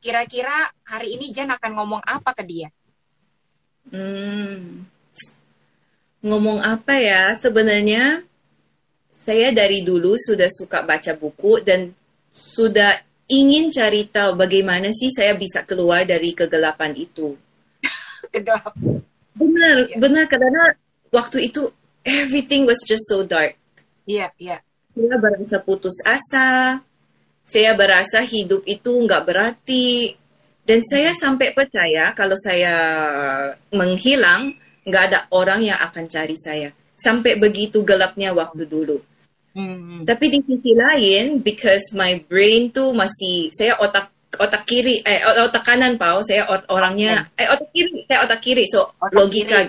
Kira-kira hari ini Jan akan ngomong apa ke dia? Hmm. Ngomong apa ya? Sebenarnya saya dari dulu sudah suka baca buku dan sudah ingin cari tahu bagaimana sih saya bisa keluar dari kegelapan itu. Kegelapan. Benar, yeah. benar karena waktu itu everything was just so dark. Iya, yeah, iya. Yeah. Saya berasa putus asa, saya berasa hidup itu nggak berarti, dan saya sampai percaya kalau saya menghilang, nggak ada orang yang akan cari saya. Sampai begitu gelapnya waktu dulu. Mm-hmm. Tapi di sisi lain, because my brain tuh masih, saya otak otak kiri, eh otak kanan pau, saya ot orangnya, okay. eh otak kiri, saya otak kiri, so otak logika.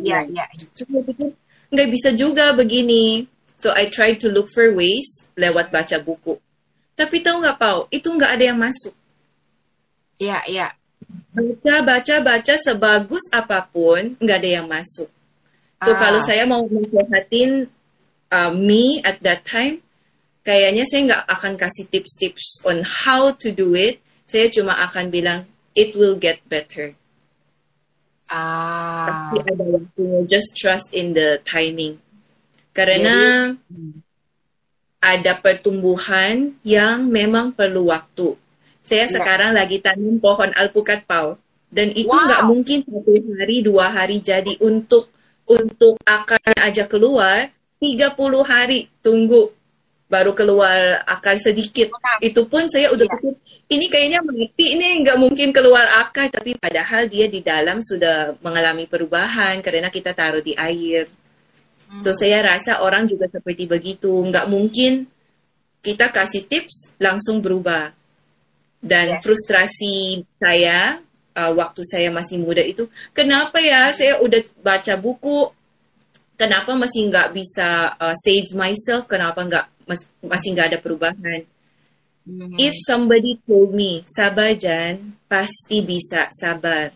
Iya, iya. So, saya pikir nggak bisa juga begini. So I tried to look for ways lewat baca buku. Tapi tahu nggak Pau, itu nggak ada yang masuk. Iya, iya. Baca, baca, baca sebagus apa pun, nggak ada yang masuk. So ah. kalau saya mau menyehatin uh, me at that time, kayaknya saya nggak akan kasih tips-tips on how to do it. Saya cuma akan bilang, it will get better. Ah. Tapi ada waktunya. Just trust in the timing. Karena Jadi, ada pertumbuhan yang memang perlu waktu. Saya ya. sekarang lagi tanam pohon alpukat pau dan itu nggak wow. mungkin satu hari dua hari jadi untuk untuk akarnya aja keluar 30 hari tunggu baru keluar akar sedikit. Itu pun saya udah pikir ini kayaknya mati, ini nggak mungkin keluar akar, tapi padahal dia di dalam sudah mengalami perubahan karena kita taruh di air. Hmm. So saya rasa orang juga seperti begitu, nggak mungkin kita kasih tips langsung berubah. Dan yeah. frustrasi saya uh, waktu saya masih muda itu, kenapa ya saya udah baca buku, kenapa masih nggak bisa uh, save myself, kenapa nggak mas, masih nggak ada perubahan? Mm-hmm. If somebody told me, sabar Jan, pasti bisa sabar.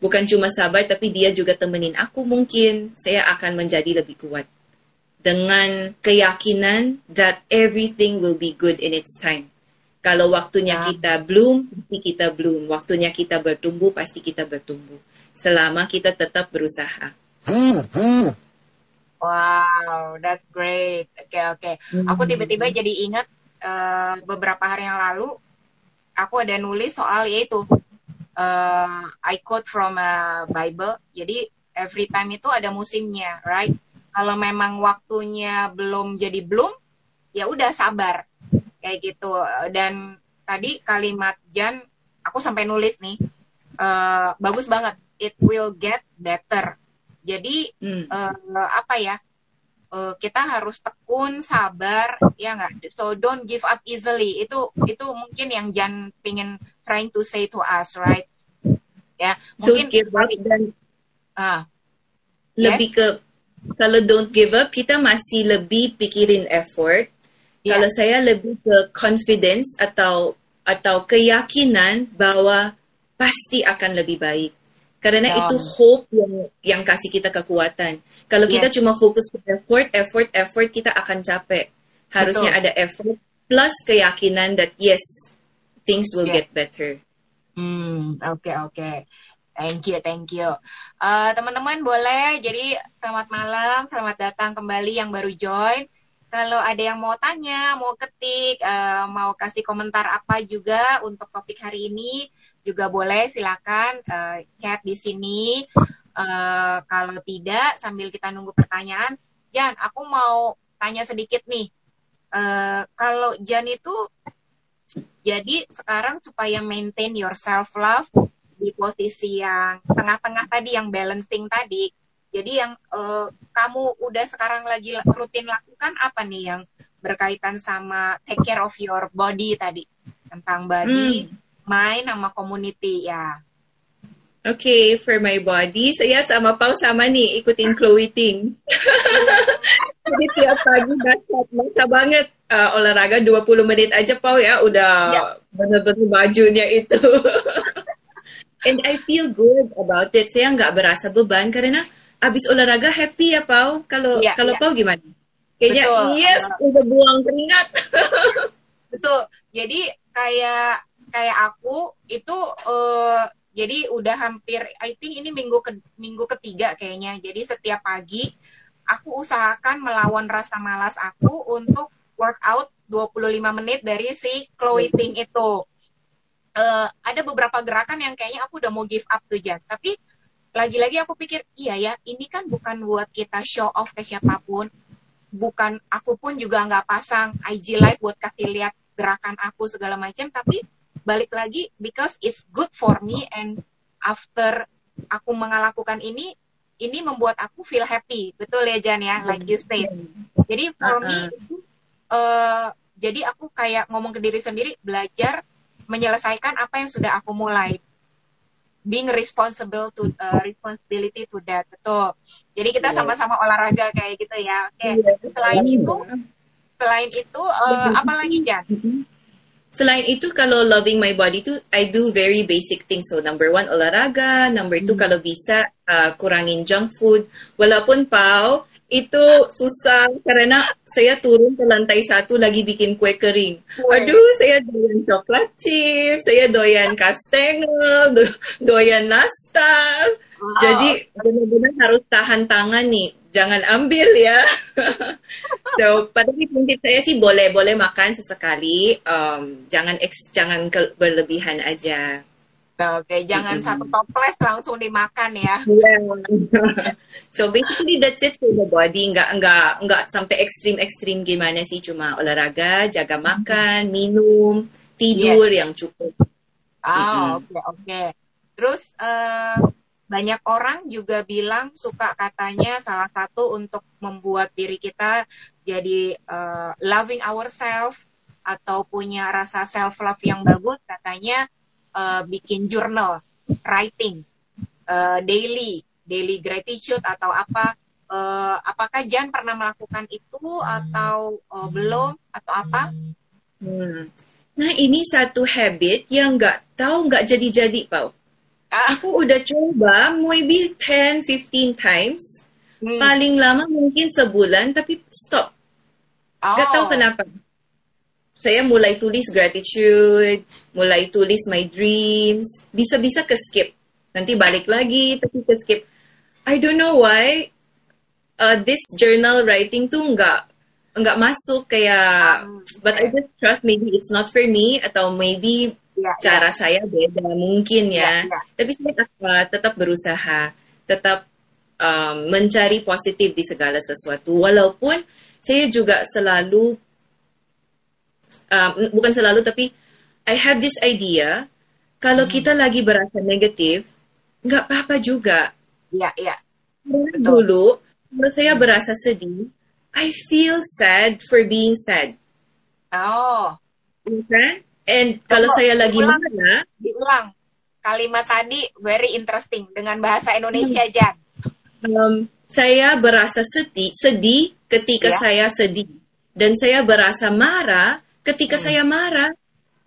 Bukan cuma sabar, tapi dia juga temenin aku mungkin saya akan menjadi lebih kuat. Dengan keyakinan that everything will be good in its time. Kalau waktunya yeah. kita bloom, pasti kita bloom. Waktunya kita bertumbuh, pasti kita bertumbuh. Selama kita tetap berusaha. Wow, that's great. Oke, okay, oke. Okay. Aku tiba-tiba jadi ingat uh, beberapa hari yang lalu aku ada nulis soal yaitu uh, I quote from a Bible. Jadi every time itu ada musimnya, right? Kalau memang waktunya belum jadi belum, ya udah sabar kayak gitu. Dan tadi kalimat Jan, aku sampai nulis nih, uh, bagus banget. It will get better. Jadi hmm. uh, apa ya? Uh, kita harus tekun, sabar, ya nggak? So don't give up easily. Itu itu mungkin yang Jan pengen trying to say to us, right? Ya, mungkin don't give up dan uh, lebih yes? ke kalau don't give up kita masih lebih pikirin effort. Yeah. Kalau saya lebih ke confidence atau atau keyakinan bahwa pasti akan lebih baik. Karena Betul. itu hope yang yang kasih kita kekuatan. Kalau kita Yes. cuma fokus ke effort, effort, effort, kita akan capek. Harusnya Betul. ada effort plus keyakinan that yes, things will Yeah. get better. Hmm, oke oke. Thank you, thank you. Eh, teman-teman boleh, jadi selamat malam, selamat datang kembali yang baru join. Kalau ada yang mau tanya, mau ketik, eh, mau kasih komentar apa juga untuk topik hari ini, juga boleh silakan eh, chat di sini. Eh, kalau tidak, sambil kita nunggu pertanyaan, Jan, aku mau tanya sedikit nih. Eh, kalau Jan itu jadi sekarang supaya maintain your self love di posisi yang tengah-tengah tadi yang balancing tadi. Jadi yang eh, kamu udah sekarang lagi rutin lakukan apa nih yang berkaitan sama take care of your body tadi tentang body, mind sama community ya. Okay, for my body, saya sama Pau sama nih, ikutin Chloe Ting. Jadi tiap pagi dasar, masa banget uh, olahraga 20 menit aja Pau ya, udah Ya. bener-bener bajunya itu. And I feel good about it. Saya nggak berasa beban karena abis olahraga happy ya Pau. Kalau Ya, kalau ya. Pau gimana? Kayaknya Betul. yes, udah buang keringat. Betul. Jadi kayak kayak aku itu eh, jadi udah hampir I think ini minggu ke, minggu ketiga kayaknya. Jadi setiap pagi aku usahakan melawan rasa malas aku untuk workout 25 menit dari si Chloe Ting itu. Eh, ada beberapa gerakan yang kayaknya aku udah mau give up tuh Jan. Tapi lagi-lagi aku pikir iya ya ini kan bukan buat kita show off ke siapa pun bukan aku pun juga nggak pasang IG live buat kasih lihat gerakan aku segala macam tapi balik lagi because it's good for me and after aku melakukan ini ini membuat aku feel happy. Betul ya Jan ya? Like you said. Jadi for me eh, jadi aku kayak ngomong ke diri sendiri belajar menyelesaikan apa yang sudah aku mulai. Being responsible to uh, responsibility to that. Betul. Jadi kita sama-sama olahraga kayak gitu ya. Oke. Iya. selain itu selain itu eh, apa lagi Jan Selain itu, kalau loving my body tuh, I do very basic things. So, number one, olahraga. Number two, kalau bisa, uh, kurangin junk food. Walaupun, Pau, itu susah karena saya turun ke lantai satu lagi bikin kue kering. Kue. Aduh, saya doyan coklat chip, saya doyan kastengel, do- doyan nastar. Wow. Jadi benar-benar harus tahan tangan nih, jangan ambil ya. so pada prinsip saya sih boleh boleh makan sesekali, um, jangan eks, jangan ke- berlebihan aja. Nah, oke jangan Mm-mm. satu toples langsung dimakan ya so basically that's it for the body, nggak nggak nggak sampai ekstrim ekstrim gimana sih, cuma olahraga, jaga makan, minum, tidur yang cukup. ah oke oke terus eh, banyak orang juga bilang suka katanya salah satu untuk membuat diri kita jadi eh, loving ourselves atau punya rasa self love yang bagus katanya eh, bikin journal writing eh, daily daily gratitude atau apa Eh, apakah Jan pernah melakukan itu atau eh, belum atau apa Hmm. Nah ini satu habit yang nggak tahu nggak jadi-jadi, Pau. Ah, Aku udah coba maybe 10-15 times. hmm. Paling lama mungkin sebulan, tapi stop. Gak tahu Oh. kenapa. Saya mulai tulis gratitude, mulai tulis my dreams. Bisa-bisa ke skip. Nanti balik lagi, tapi ke skip. I don't know why uh, this journal writing tuh nggak nggak masuk kayak Hmm, but I just trust maybe it's not for me atau maybe Ya, cara saya beda mungkin ya. Ya, ya. Tapi saya uh, tetap berusaha, tetap um, mencari positif di segala sesuatu. Walaupun saya juga selalu, um, bukan selalu tapi I have this idea kalau Hmm. kita lagi berasa negatif, nggak apa-apa juga. ya, ya. Karena Betul. dulu kalau saya berasa sedih, I feel sad for being sad. Oh, Okay? And kalau saya lagi ulang. marah, diulang. Kalimat tadi very interesting dengan bahasa Indonesia, Jan. um, saya berasa sedih, sedih ketika Ya. saya sedih. Dan saya berasa marah ketika Hmm. saya marah.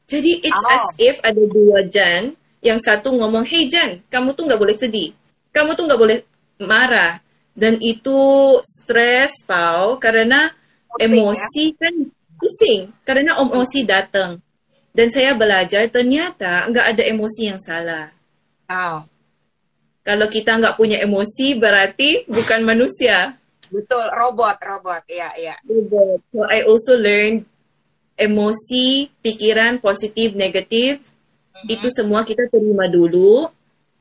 Jadi it's Oh. as if ada dua Jan yang satu ngomong, hey Jan, kamu tuh nggak boleh sedih, kamu tuh nggak boleh marah, dan itu stres pau karena emosi kan pusing karena emosi datang dan saya belajar ternyata nggak ada emosi yang salah. Oh. Kalau kita nggak punya emosi berarti bukan manusia. Betul, robot, robot, ya, ya. Robot. So I also learned emosi, pikiran positif, negatif, mm-hmm. itu semua kita terima dulu,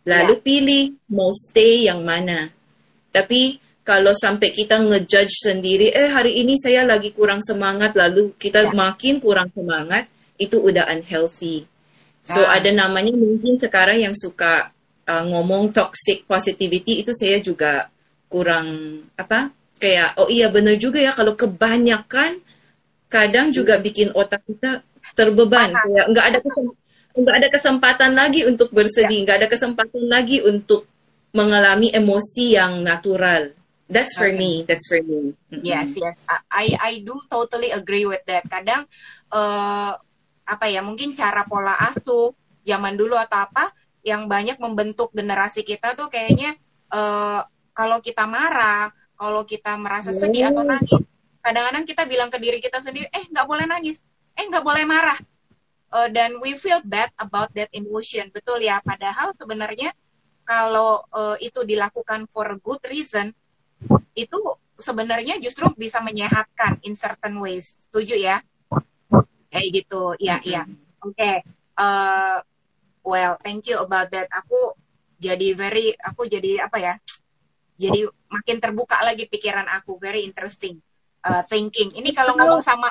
lalu yeah. pilih mau stay yang mana. Tapi kalau sampai kita ngejudge sendiri, eh hari ini saya lagi kurang semangat, lalu kita yeah. makin kurang semangat, itu udah unhealthy. So ah. ada namanya mungkin sekarang yang suka uh, ngomong toxic positivity itu saya juga kurang apa kayak oh iya benar juga ya kalau kebanyakan kadang juga bikin otak kita terbeban ah. kayak nggak ada nggak ada kesempatan lagi untuk bersedih ya. nggak ada kesempatan lagi untuk mengalami emosi yang natural that's for okay. me that's for me yes yes I I do totally agree with that kadang uh, apa ya mungkin cara pola asuh zaman dulu atau apa yang banyak membentuk generasi kita tuh kayaknya uh, kalau kita marah kalau kita merasa sedih atau nangis kadang-kadang kita bilang ke diri kita sendiri eh nggak boleh nangis. Eh nggak boleh marah. Uh, dan we feel bad about that emotion. Betul ya padahal sebenarnya kalau uh, itu dilakukan for a good reason itu sebenarnya justru bisa menyehatkan in certain ways. Setuju ya kayak gitu. Ya ya oke okay. uh, well thank you about that. Aku jadi very aku jadi apa ya? Jadi makin terbuka lagi pikiran aku. Very interesting uh, thinking. Ini kalau ngomong sama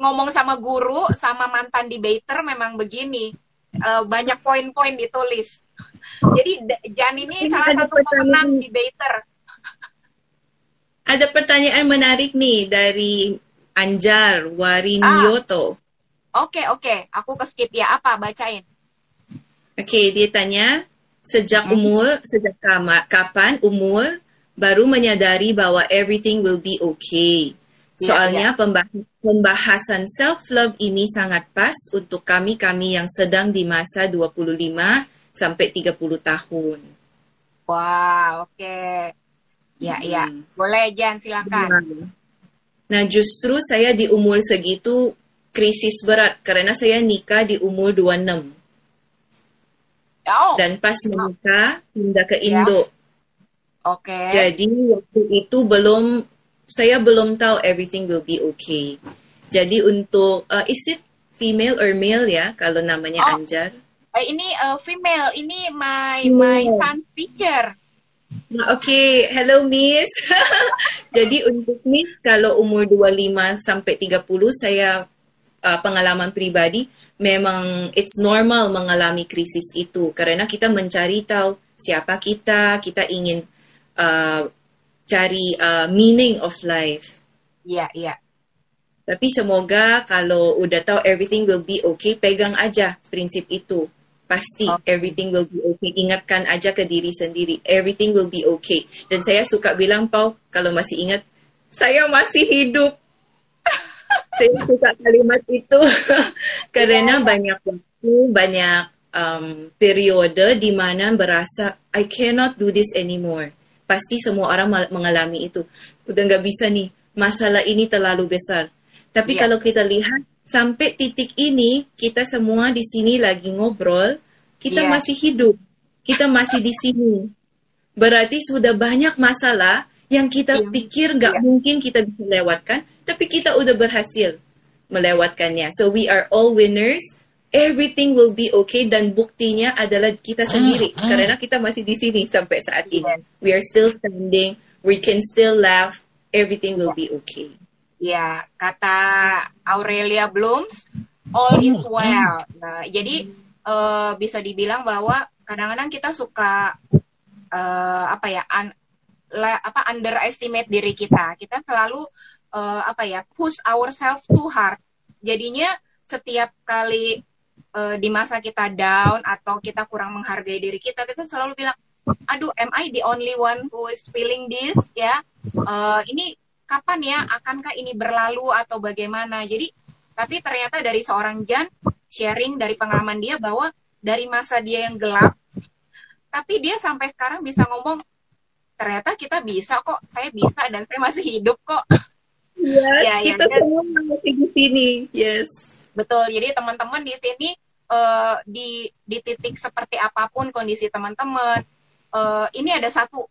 ngomong sama guru sama mantan debater memang begini. Uh, banyak poin-poin ditulis. Jadi Jan ini, ini salah satu pemenang debater. Ada pertanyaan menarik nih dari Anjar Warinyoto. Ah. Oke, okay, oke. Okay. Aku ke skip ya. Apa? Bacain. Oke, okay, dia tanya, sejak hmm. umur, sejak kama, kapan umur baru menyadari bahwa everything will be okay. Ya, Soalnya yeah, yeah. pembahasan self-love ini sangat pas untuk kami-kami yang sedang di masa 25 sampai 30 tahun. Wow, oke. Okay. Ya, ya. hmm. ya. Boleh, Jan, silakan. Nah, justru saya di umur segitu krisis berat karena saya nikah di umur 26. Oh. Dan pas menikah pindah ke Indo. Oke. Okay. Jadi waktu itu belum saya belum tahu everything will be okay. Jadi untuk uh, is it female or male ya kalau namanya oh. Anjar? Uh, ini uh, female. Ini my my son teacher. Oke, okay. hello Miss. Jadi untuk Miss kalau umur 25 sampai 30 saya uh, pengalaman pribadi, memang it's normal mengalami krisis itu karena kita mencari tahu siapa kita, kita ingin uh, cari uh, meaning of life. Iya, yeah, iya. Yeah. Tapi semoga kalau udah tahu everything will be okay, pegang aja prinsip itu. Pasti okay. everything will be okay. Ingatkan aja ke diri sendiri, everything will be okay. Dan saya suka bilang, Pau, kalau masih ingat, saya masih hidup saya suka kalimat itu karena yeah. banyak waktu, banyak um, periode di mana berasa I cannot do this anymore. Pasti semua orang mengalami itu. Udah nggak bisa nih, masalah ini terlalu besar. Tapi yeah. kalau kita lihat sampai titik ini kita semua di sini lagi ngobrol, kita yeah. masih hidup, kita masih di sini. Berarti sudah banyak masalah yang kita yeah. pikir nggak yeah. mungkin kita bisa lewatkan, tapi kita udah berhasil melewatkannya. So we are all winners. Everything will be okay dan buktinya adalah kita sendiri ah, ah. karena kita masih di sini sampai saat ini. We are still standing. We can still laugh. Everything will be okay. Ya, kata Aurelia Blooms, all is well. Nah, jadi uh, bisa dibilang bahwa kadang-kadang kita suka uh, apa ya, un, apa underestimate diri kita. Kita selalu uh, apa ya push ourselves too hard. Jadinya setiap kali uh, di masa kita down atau kita kurang menghargai diri kita kita selalu bilang aduh am I the only one who is feeling this? Ya. Uh, ini kapan ya? Akankah ini berlalu atau bagaimana? Jadi tapi ternyata dari seorang Jan sharing dari pengalaman dia bahwa dari masa dia yang gelap tapi dia sampai sekarang bisa ngomong ternyata kita bisa kok. Saya bisa dan saya masih hidup kok. Yes, ya, kita ya, semua masih di sini. Yes. Betul. Jadi teman-teman di sini uh, di di titik seperti apa pun kondisi teman-teman uh, ini ada satu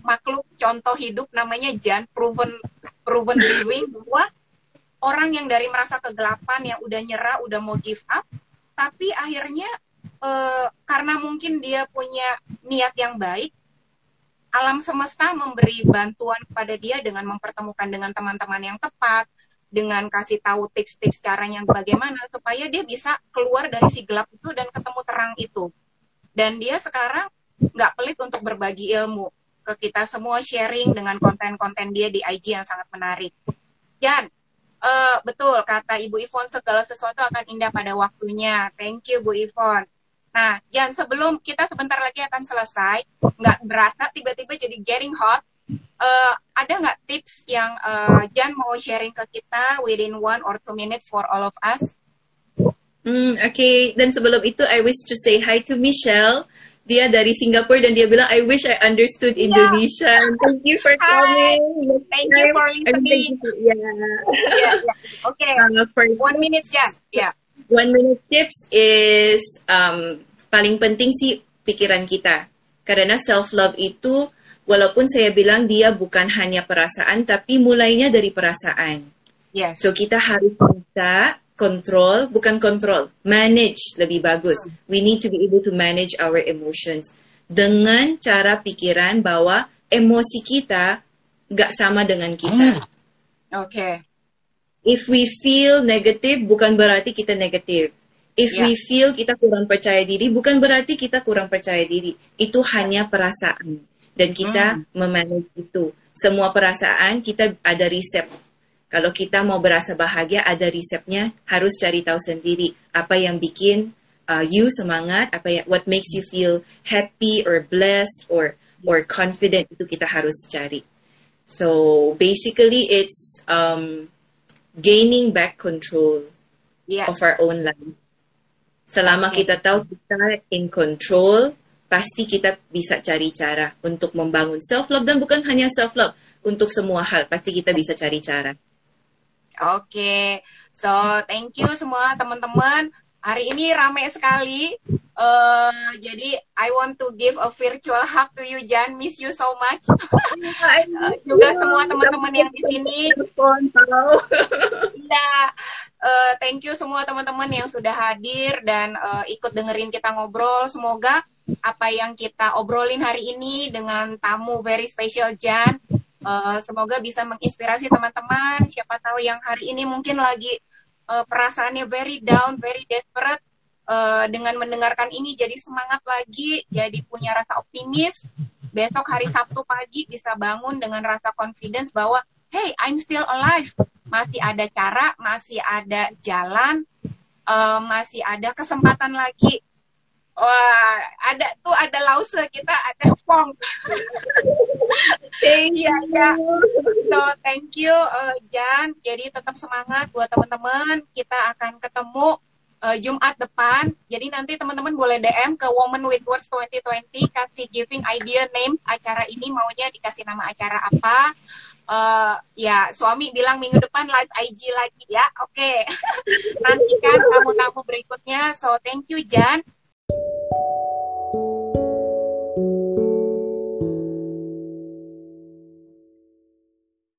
makhluk contoh hidup namanya Jan proven proven living. Bahwa orang yang dari merasa kegelapan yang udah nyerah udah mau give up tapi akhirnya uh, karena mungkin dia punya niat yang baik alam semesta memberi bantuan kepada dia dengan mempertemukan dengan teman-teman yang tepat dengan kasih tahu tips-tips caranya bagaimana supaya dia bisa keluar dari si gelap itu dan ketemu terang itu dan dia sekarang nggak pelit untuk berbagi ilmu ke kita semua sharing dengan konten-konten dia di IG yang sangat menarik. Jan, uh, betul kata Ibu Ivon segala sesuatu akan indah pada waktunya. Thank you Bu Ivon. Nah, Jan sebelum kita sebentar lagi akan selesai, nggak berasa tiba-tiba jadi getting hot. Uh, ada nggak tips yang uh, Jan mau sharing ke kita within one or two minutes for all of us? Hmm, Oke, okay. dan sebelum itu I wish to say hi to Michelle dia dari Singapura dan dia bilang I wish I understood yeah. Indonesia. Thank you for coming. Thank you for listening. Yeah. yeah, yeah. Okay. Uh, for one minute ya. Yeah. One minute tips is um, paling penting sih pikiran kita. Karena self love itu walaupun saya bilang dia bukan hanya perasaan tapi mulainya dari perasaan. Yes. So kita harus bisa control, bukan control, manage lebih bagus. We need to be able to manage our emotions dengan cara pikiran bahwa emosi kita gak sama dengan kita. Oke. Okay. If we feel negative, bukan berarti kita negatif. If yeah. we feel kita kurang percaya diri, bukan berarti kita kurang percaya diri. Itu hanya perasaan. Dan kita mm. memanage itu. Semua perasaan kita ada resep kalau kita mau berasa bahagia, ada resepnya. Harus cari tahu sendiri apa yang bikin uh, you semangat, apa yang what makes you feel happy or blessed or or confident itu kita harus cari. So basically, it's um, gaining back control yeah. of our own life. Selama okay. kita tahu kita in control, pasti kita bisa cari cara untuk membangun self love dan bukan hanya self love untuk semua hal pasti kita bisa cari cara. Oke, okay. so thank you semua teman-teman. Hari ini ramai sekali. Uh, jadi I want to give a virtual hug to you, Jan. Miss you so much. uh, juga semua teman-teman yang di sini. Iya. uh, thank you semua teman-teman yang sudah hadir dan uh, ikut dengerin kita ngobrol. Semoga apa yang kita obrolin hari ini dengan tamu very special Jan Uh, semoga bisa menginspirasi teman-teman. Siapa tahu yang hari ini mungkin lagi uh, perasaannya very down, very desperate. Uh, dengan mendengarkan ini jadi semangat lagi, jadi punya rasa optimis. Besok hari Sabtu pagi bisa bangun dengan rasa confidence bahwa hey, I'm still alive. Masih ada cara, masih ada jalan, uh, masih ada kesempatan lagi. Wah, ada tuh ada lause kita ada fong. Thank you. Ya, So, thank you, uh, Jan. Jadi tetap semangat buat teman-teman. Kita akan ketemu uh, Jumat depan. Jadi nanti teman-teman boleh DM ke Woman with Words 2020 kasih giving idea name acara ini maunya dikasih nama acara apa. Uh, ya suami bilang minggu depan live IG lagi ya. Oke. Okay. Nantikan tamu-tamu berikutnya. So thank you Jan.